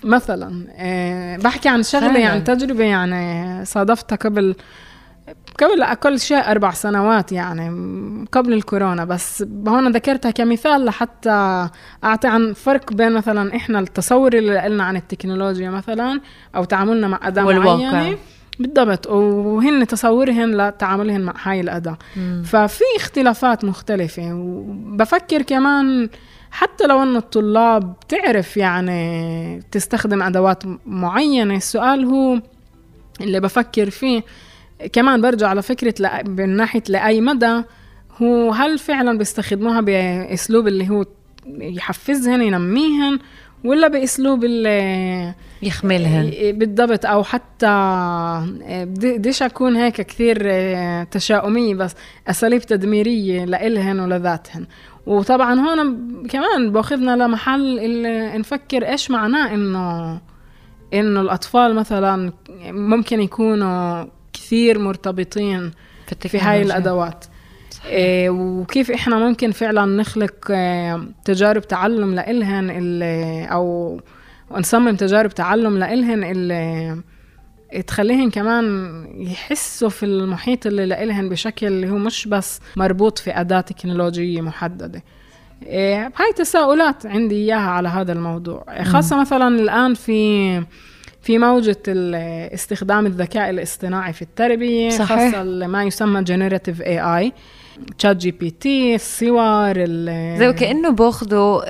مثلا إيه بحكي عن شغله يعني تجربة يعني صادفتها قبل قبل أقل شيء أربع سنوات يعني قبل الكورونا بس هون ذكرتها كمثال لحتى أعطي عن فرق بين مثلا إحنا التصور اللي قلنا عن التكنولوجيا مثلا أو تعاملنا مع أداة معينة بالضبط. وهن تصورهن لتعاملهن مع هاي الأداة. مم. ففي اختلافات مختلفة. وبفكر كمان حتى لو إنه الطلاب تعرف يعني تستخدم أدوات معينة السؤال هو اللي بفكر فيه كمان برجع على فكرة من ناحية لأي مدى هو هل فعلا بيستخدموها بأسلوب اللي هو يحفزهن ينميهن؟ ولا بأسلوب اللي يخملهن بالضبط أو حتى بديش أكون هيك كثير تشاؤمية بس أساليب تدميرية لإلهن ولذاتهن. وطبعا هون كمان بأخذنا لمحل اللي نفكر إيش معناه إنه إنه الأطفال مثلا ممكن يكونوا كثير مرتبطين في, في هاي الأدوات. وكيف إحنا ممكن فعلا نخلق إيه تجارب تعلم لإلهن أو نصمم تجارب تعلم لإلهن اللي تخليهن كمان يحسوا في المحيط اللي لإلهن بشكل اللي هو مش بس مربوط في أداة تكنولوجية محددة. إيه هاي تساؤلات عندي إياها على هذا الموضوع. خاصة مثلا الآن في في موجة استخدام الذكاء الاصطناعي في التربية صحيح. خاصة ما يسمى generative AI ChatGPT الصور زي وكانه باخذوا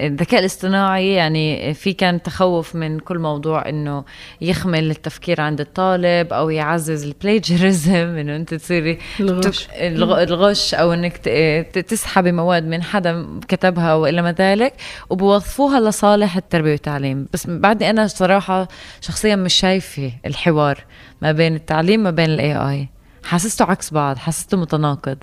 الذكاء الاصطناعي يعني في كان تخوف من كل موضوع إنه يخمل التفكير عند الطالب أو يعزز البلاجرزم إنه أنت تصيري الغش. الغش أو إنك تسحبي مواد من حدا كتبها وإلى ما ذلك وبوظفوها لصالح التربية والتعليم. بس بعدني أنا صراحة شخصيا مش شايفة الحوار ما بين التعليم ما بين الاي اي حاسسته عكس بعض حاسسته متناقض.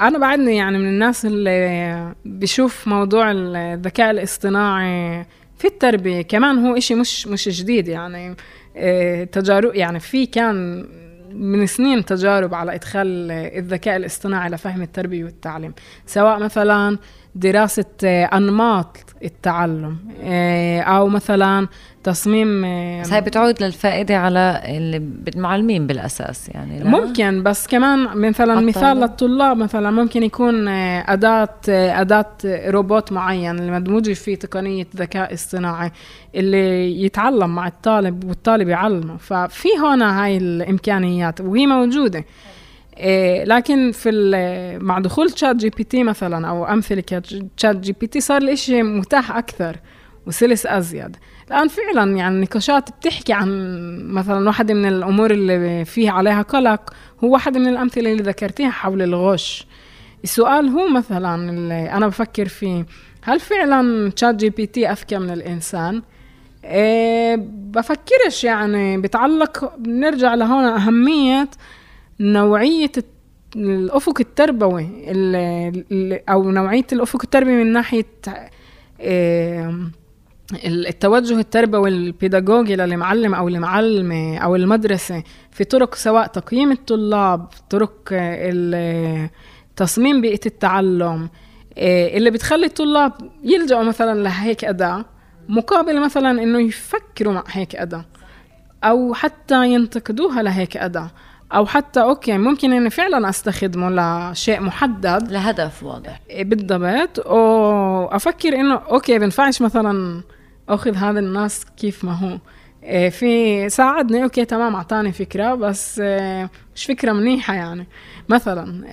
أنا بعدني يعني من الناس اللي بشوف موضوع الذكاء الاصطناعي في التربية كمان هو إشي مش مش جديد يعني آه، تجارب يعني في كان من سنين تجارب على إدخال الذكاء الاصطناعي لفهم التربية والتعليم. سواء مثلا دراسة آه، أنماط التعلم آه، أو مثلا تصميم آه، بس هاي بتعود للفائدة على المعلمين بالأساس يعني لا؟ ممكن بس كمان مثلا مثال للطلاب مثلا ممكن يكون أداة أداة روبوت معين اللي مدموجة فيه تقنية ذكاء اصطناعي اللي يتعلم مع الطالب والطالب يعلمه. ففي هنا هاي الإمكانيات وهي موجودة. لكن في مع دخول ChatGPT مثلا أو أمثلة ChatGPT صار الإشي متاح أكثر وسلس أزيد. الآن فعلا يعني النقاشات بتحكي عن مثلا واحدة من الأمور اللي فيها عليها قلق هو واحدة من الأمثلة اللي ذكرتيها حول الغش. السؤال هو مثلا اللي أنا بفكر فيه هل فعلا ChatGPT أذكى من الإنسان؟ إيه بفكرش يعني بتعلق بنرجع لهون أهمية نوعية الأفق التربوي أو نوعية الأفق التربوي من ناحية التوجه التربوي البيداغوجي للمعلم أو المعلمة أو المدرسة في طرق سواء تقييم الطلاب طرق تصميم بيئة التعلم اللي بتخلي الطلاب يلجأوا مثلا لهيك أداة مقابل مثلا إنه يفكروا مع هيك أداة أو حتى ينتقدوها لهيك أداة. أو حتى okay ممكن إني فعلا أستخدمه لشيء محدد. لهدف واضح. إيه، بالضبط. وافكر إنه okay بنفعش مثلا أخذ هذا الناس كيف ما هو. إيه، في ساعدني okay تمام أعطاني فكرة بس إيه، مش فكرة منيحة يعني. مثلا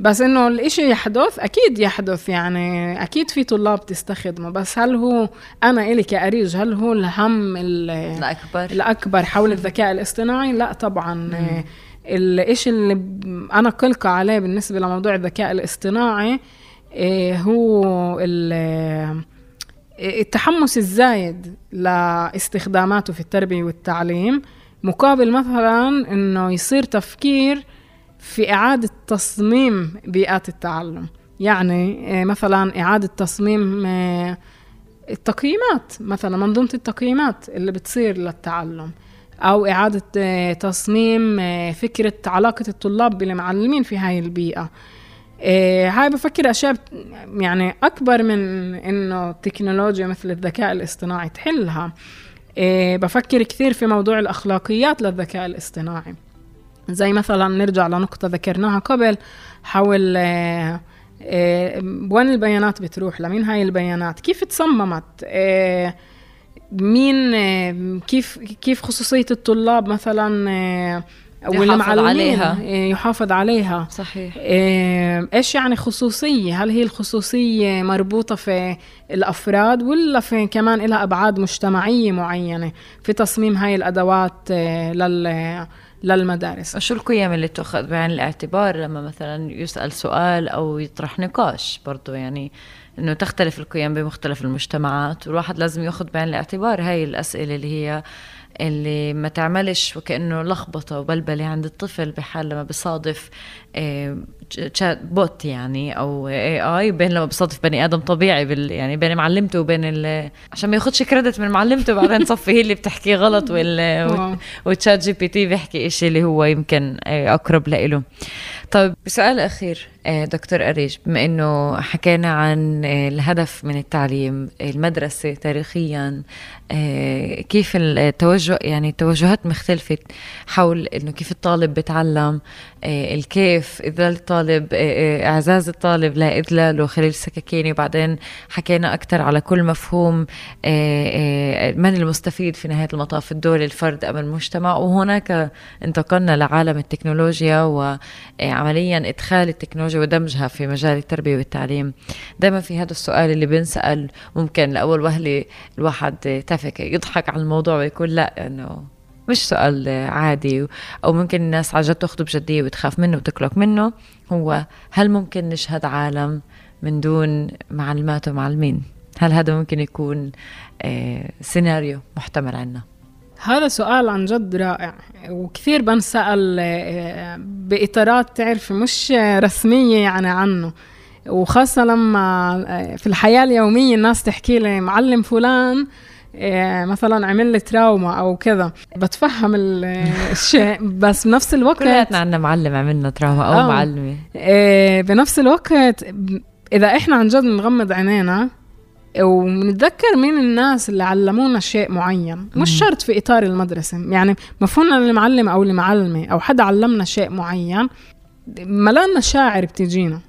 بس إنه الإشي يحدث أكيد يحدث يعني أكيد في طلاب تستخدمه. بس هل هو أنا إلي كأريج هل هو الهم الأكبر؟ الأكبر حول الذكاء الاصطناعي؟ لا طبعا. الإشي اللي أنا قلقة عليه بالنسبة لموضوع الذكاء الاصطناعي إيه، هو التحمس الزايد لاستخداماته في التربية والتعليم مقابل مثلا إنه يصير تفكير في إعادة تصميم بيئات التعلم. يعني آه، مثلا إعادة تصميم آه، التقييمات مثلا منظومة التقييمات اللي بتصير للتعلم أو إعادة آه، تصميم فكرة علاقة الطلاب بالمعلمين في هاي البيئة. هاي بفكر أشياء يعني أكبر من إنه تكنولوجيا مثل الذكاء الاصطناعي تحلها. بفكر كثير في موضوع الأخلاقيات للذكاء الاصطناعي. زي مثلا نرجع لنقطة ذكرناها قبل حول آه، آه، وين البيانات بتروح؟ لمين هاي البيانات؟ كيف تصممت آه، مين كيف كيف خصوصية الطلاب مثلا يحافظ عليها. يحافظ عليها؟ صحيح. إيش يعني خصوصية؟ هل هي الخصوصية مربوطة في الأفراد ولا في كمان لها أبعاد مجتمعية معينة في تصميم هاي الأدوات لل للمدارس. شو القيم اللي تؤخذ بعين الاعتبار لما مثلا يسأل سؤال أو يطرح نقاش؟ برضو يعني إنه تختلف القيم بمختلف المجتمعات والواحد لازم يأخذ بعين الاعتبار هاي الأسئلة اللي هي اللي ما تعملش وكأنه لخبطة وبلبلة عند الطفل بحال لما بصادف تشات آه، بوت يعني أو اي اي بين لما بصادف بني آدم طبيعي بال يعني بين معلمته وبين ال عشان ما ياخذش كريدت من معلمته بعدين صفي هي اللي بتحكي غلط وال وتشات جي بي تي بيحكي إشي اللي هو يمكن آه، أقرب لإله. طيب بسؤال أخير آه، دكتور أريج بما أنه حكينا عن الهدف من التعليم المدرسة تاريخيا كيف التوجه يعني التوجهات مختلفة حول أنه كيف الطالب بتعلم الكيف إذلال الطالب إعزاز الطالب لا إذلاله خلال السكاكين وبعدين حكينا أكثر على كل مفهوم من المستفيد في نهاية المطاف الدولة الفرد أم المجتمع. وهناك انتقلنا لعالم التكنولوجيا وعمليا إدخال التكنولوجيا ودمجها في مجال التربية والتعليم. دائما في هذا السؤال اللي بنسأل ممكن لأول وهلة الواحد تافك يضحك على الموضوع ويقول لا إنه مش سؤال عادي أو ممكن الناس عن جد تاخذه بجديه وتخاف منه وتقلق منه. هو هل ممكن نشهد عالم من دون معلمات ومعلمين؟ هل هذا ممكن يكون آه، سيناريو محتمل عنا؟ هذا سؤال عن جد رائع. وكثير بنسأل آه، بإطارات تعرفي مش رسمية يعني عنه. وخاصة لما آه، في الحياة اليومية الناس تحكي لي معلم فلان مثلا عمل لي تراوما أو كذا. بتفهم الشيء بس بنفس الوقت كلياتنا عندنا معلم عملنا تراوما أو آه. معلمة. إيه، بنفس الوقت إذا إحنا عن جد نغمض عينينا ونتذكر مين الناس اللي علمونا شيء معين. مش شرط في إطار المدرسة. يعني مفهومنا المعلم أو المعلمة أو حدا علمنا شيء معين ملان مشاعر بتجينا.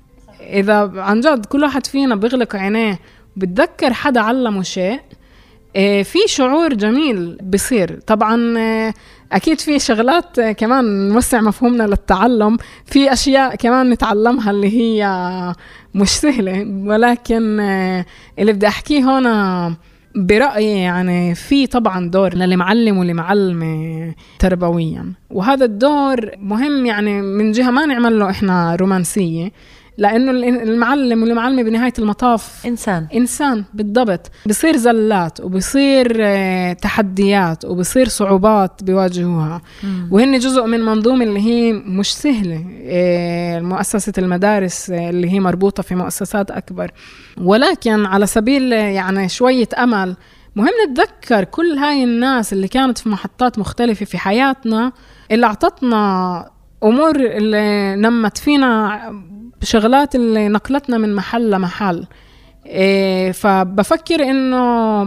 إذا عن جد كل واحد فينا بيغلق عينيه بتذكر حدا علمه شيء في شعور جميل بصير. طبعا آه، أكيد في شغلات آه، كمان نوسع مفهومنا للتعلم. في أشياء كمان نتعلمها اللي هي مش سهلة. ولكن اللي بدي أحكيه هون برأيي يعني في طبعا دور للمعلم والمعلمة تربويا. وهذا الدور مهم يعني من جهة ما نعمل له إحنا رومانسية. لأنه المعلم والمعلمه بنهاية المطاف إنسان. إنسان بالضبط. بصير زلات وبصير آه، تحديات وبصير صعوبات بيواجهوها. وهن جزء من منظومة اللي هي مش سهلة آه، مؤسسة المدارس آه، اللي هي مربوطة في مؤسسات أكبر. ولكن على سبيل يعني شوية أمل مهم نتذكر كل هاي الناس اللي كانت في محطات مختلفة في حياتنا اللي أعطتنا أمور اللي نمت فينا بشغلات اللي نقلتنا من محل لمحل. إيه فبفكر إنه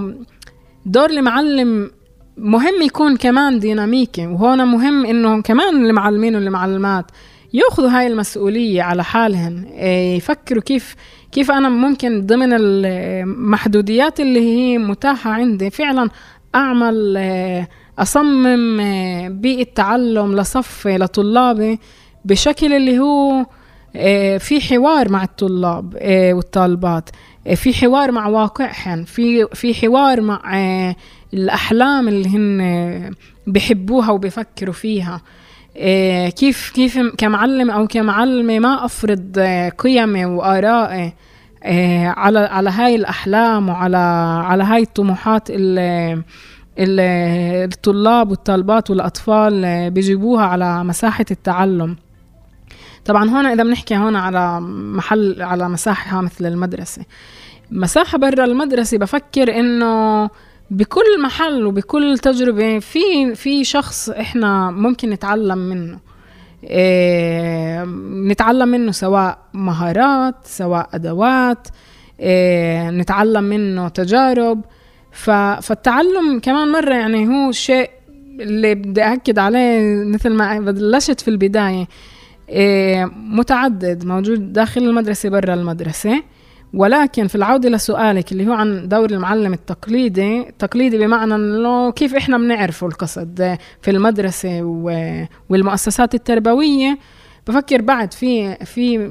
دور المعلم مهم يكون كمان ديناميكي وهون مهم إنه كمان المعلمين والمعلمات يأخذوا هاي المسؤولية على حالهم إيه يفكروا كيف كيف أنا ممكن ضمن المحدوديات اللي هي متاحة عندي فعلا أعمل إيه أصمم بيئة تعلم لصفي لطلابي بشكل اللي هو في حوار مع الطلاب آه، والطالبات. آه، في حوار مع واقعهم في في حوار مع الأحلام اللي هن بحبوها وبفكروا فيها. كيف كيف كمعلم أو كمعلمة ما أفرض قيمي وارائي على على هاي الأحلام وعلى على هاي الطموحات اللي الطلاب والطالبات والأطفال بيجيبوها على مساحة التعلم. طبعا هون إذا بنحكي هون على محل على مساحة مثل المدرسة. مساحة برا المدرسة بفكر إنه بكل محل وبكل تجربة في في شخص إحنا ممكن نتعلم منه. إيه نتعلم منه سواء مهارات سواء أدوات إيه نتعلم منه تجارب. فالتعلم كمان مرة يعني هو شيء اللي بدي أكد عليه مثل ما بلشت في البداية. متعدد موجود داخل المدرسة برا المدرسة. ولكن في العودة لسؤالك اللي هو عن دور المعلم التقليدي التقليدي بمعنى إنه كيف إحنا بنعرفه القصد في المدرسة والمؤسسات التربوية. بفكر بعد في في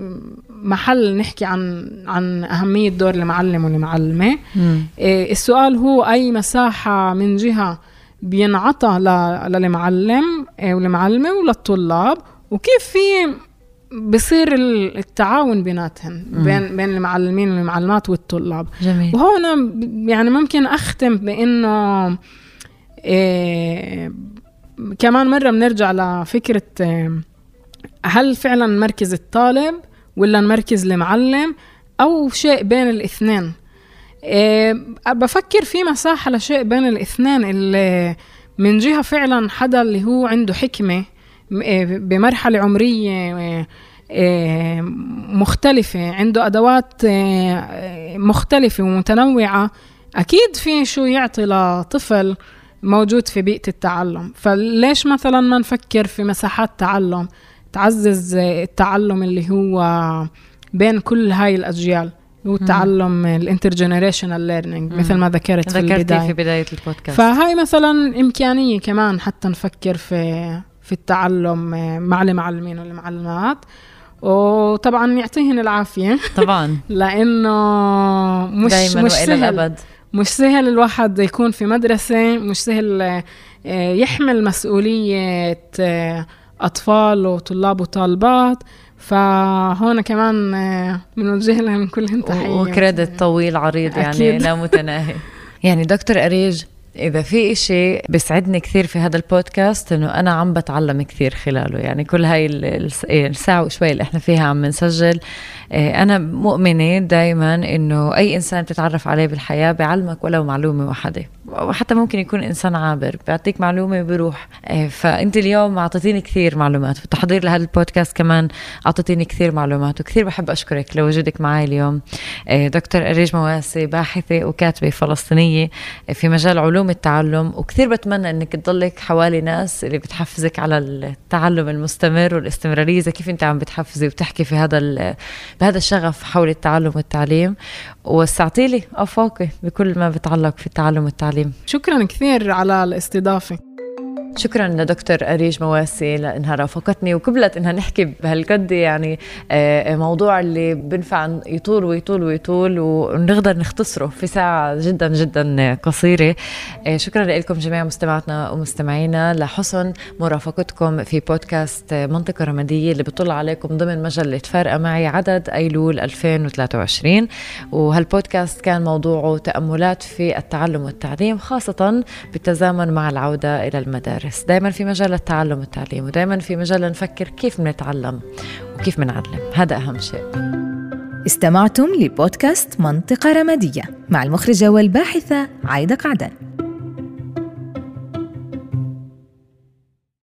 محل نحكي عن عن أهمية دور المعلم والمعلمة. إيه السؤال هو أي مساحة من جهة بينعطى للمعلم إيه، والمعلمة وللطلاب؟ وكيف في بصير التعاون بيناتهم بين بين المعلمين والمعلمات والطلاب. جميل. وهون يعني ممكن أختم بإنه إيه كمان مرة بنرجع لفكرة إيه هل فعلا نمركز الطالب ولا نمركز المعلم أو شيء بين الاثنين؟ إيه بفكر في مساحة لشيء بين الاثنين اللي من جهة فعلا حدا اللي هو عنده حكمة بمرحلة عمرية إيه، إيه، مختلفة عنده أدوات مختلفة ومتنوعة. أكيد في شو يعطي لطفل موجود في بيئة التعلم. فليش مثلا ما نفكر في مساحات تعلم؟ تعزز التعلم اللي هو بين كل هاي الأجيال. هو التعلم ال intergenerational learning مثل ما ذكرت في البداية. في بداية البودكاست. فهاي مثلا إمكانية كمان حتى نفكر في في التعلم آه، مع المعلمين والمعلمات. وطبعا يعطيهن العافية. طبعا. لأنه مش مش سهل. الأبد. مش سهل الواحد يكون في مدرسة مش سهل آه، يحمل مسؤولية آه، أطفال وطلاب وطالبات. فهون كمان بنوجه لهم كلهم تحية. وكريدت طويل عريض يعني أكيد. لا متناهي. يعني دكتور أريج إذا في إشي بيسعدني كثير في هذا البودكاست إنه أنا عم بتعلم كثير خلاله. يعني كل هاي إيه، الساعة وشوي اللي إحنا فيها عم نسجل إيه، أنا مؤمنة دايما إنه أي إنسان بتتعرف عليه بالحياة بيعلمك ولو معلومة واحدة. وحتى ممكن يكون إنسان عابر بيعطيك معلومة وبيروح آه، فأنت اليوم أعطيتيني كثير معلومات. في التحضير لهذا البودكاست كمان أعطيتيني كثير معلومات وكثير بحب أشكرك لوجودك معي اليوم. آه، دكتور أريج مواسي باحثة وكاتبة فلسطينية في مجال علوم التعلم وكثير بتمنى إنك تضلك حوالي ناس اللي بتحفزك على التعلم المستمر والاستمرارية زي كيف أنت عم بتحفزي وبتحكي في هذا بهذا الشغف حول التعلم والتعليم. وسعتي لي افاقي بكل ما بتعلق في التعلم والتعليم. شكرا كثير على الاستضافة. شكرا لدكتور أريج مواسي لأنها رافقتني وقبلت إنها نحكي بهالقد يعني آه، موضوع اللي بنفع يطول ويطول ويطول ونقدر نختصره في ساعة جدا جدا قصيرة. آه، شكرا لكم جميع مستمعاتنا ومستمعينا. لحسن مرافقتكم في بودكاست منطقة رمادية اللي بطل عليكم ضمن مجلة فارقة معي عدد أيلول 2023 وهالبودكاست كان موضوعه تأملات في التعلم والتعليم خاصة بالتزامن مع العودة إلى المدارس. المدارس دائما في مجال التعلم والتعليم ودائما في مجال نفكر كيف بنتعلم وكيف بنعلم. هذا أهم شيء. استمعتم لبودكاست منطقة رمادية مع المخرجة والباحثة عايدة قعدان.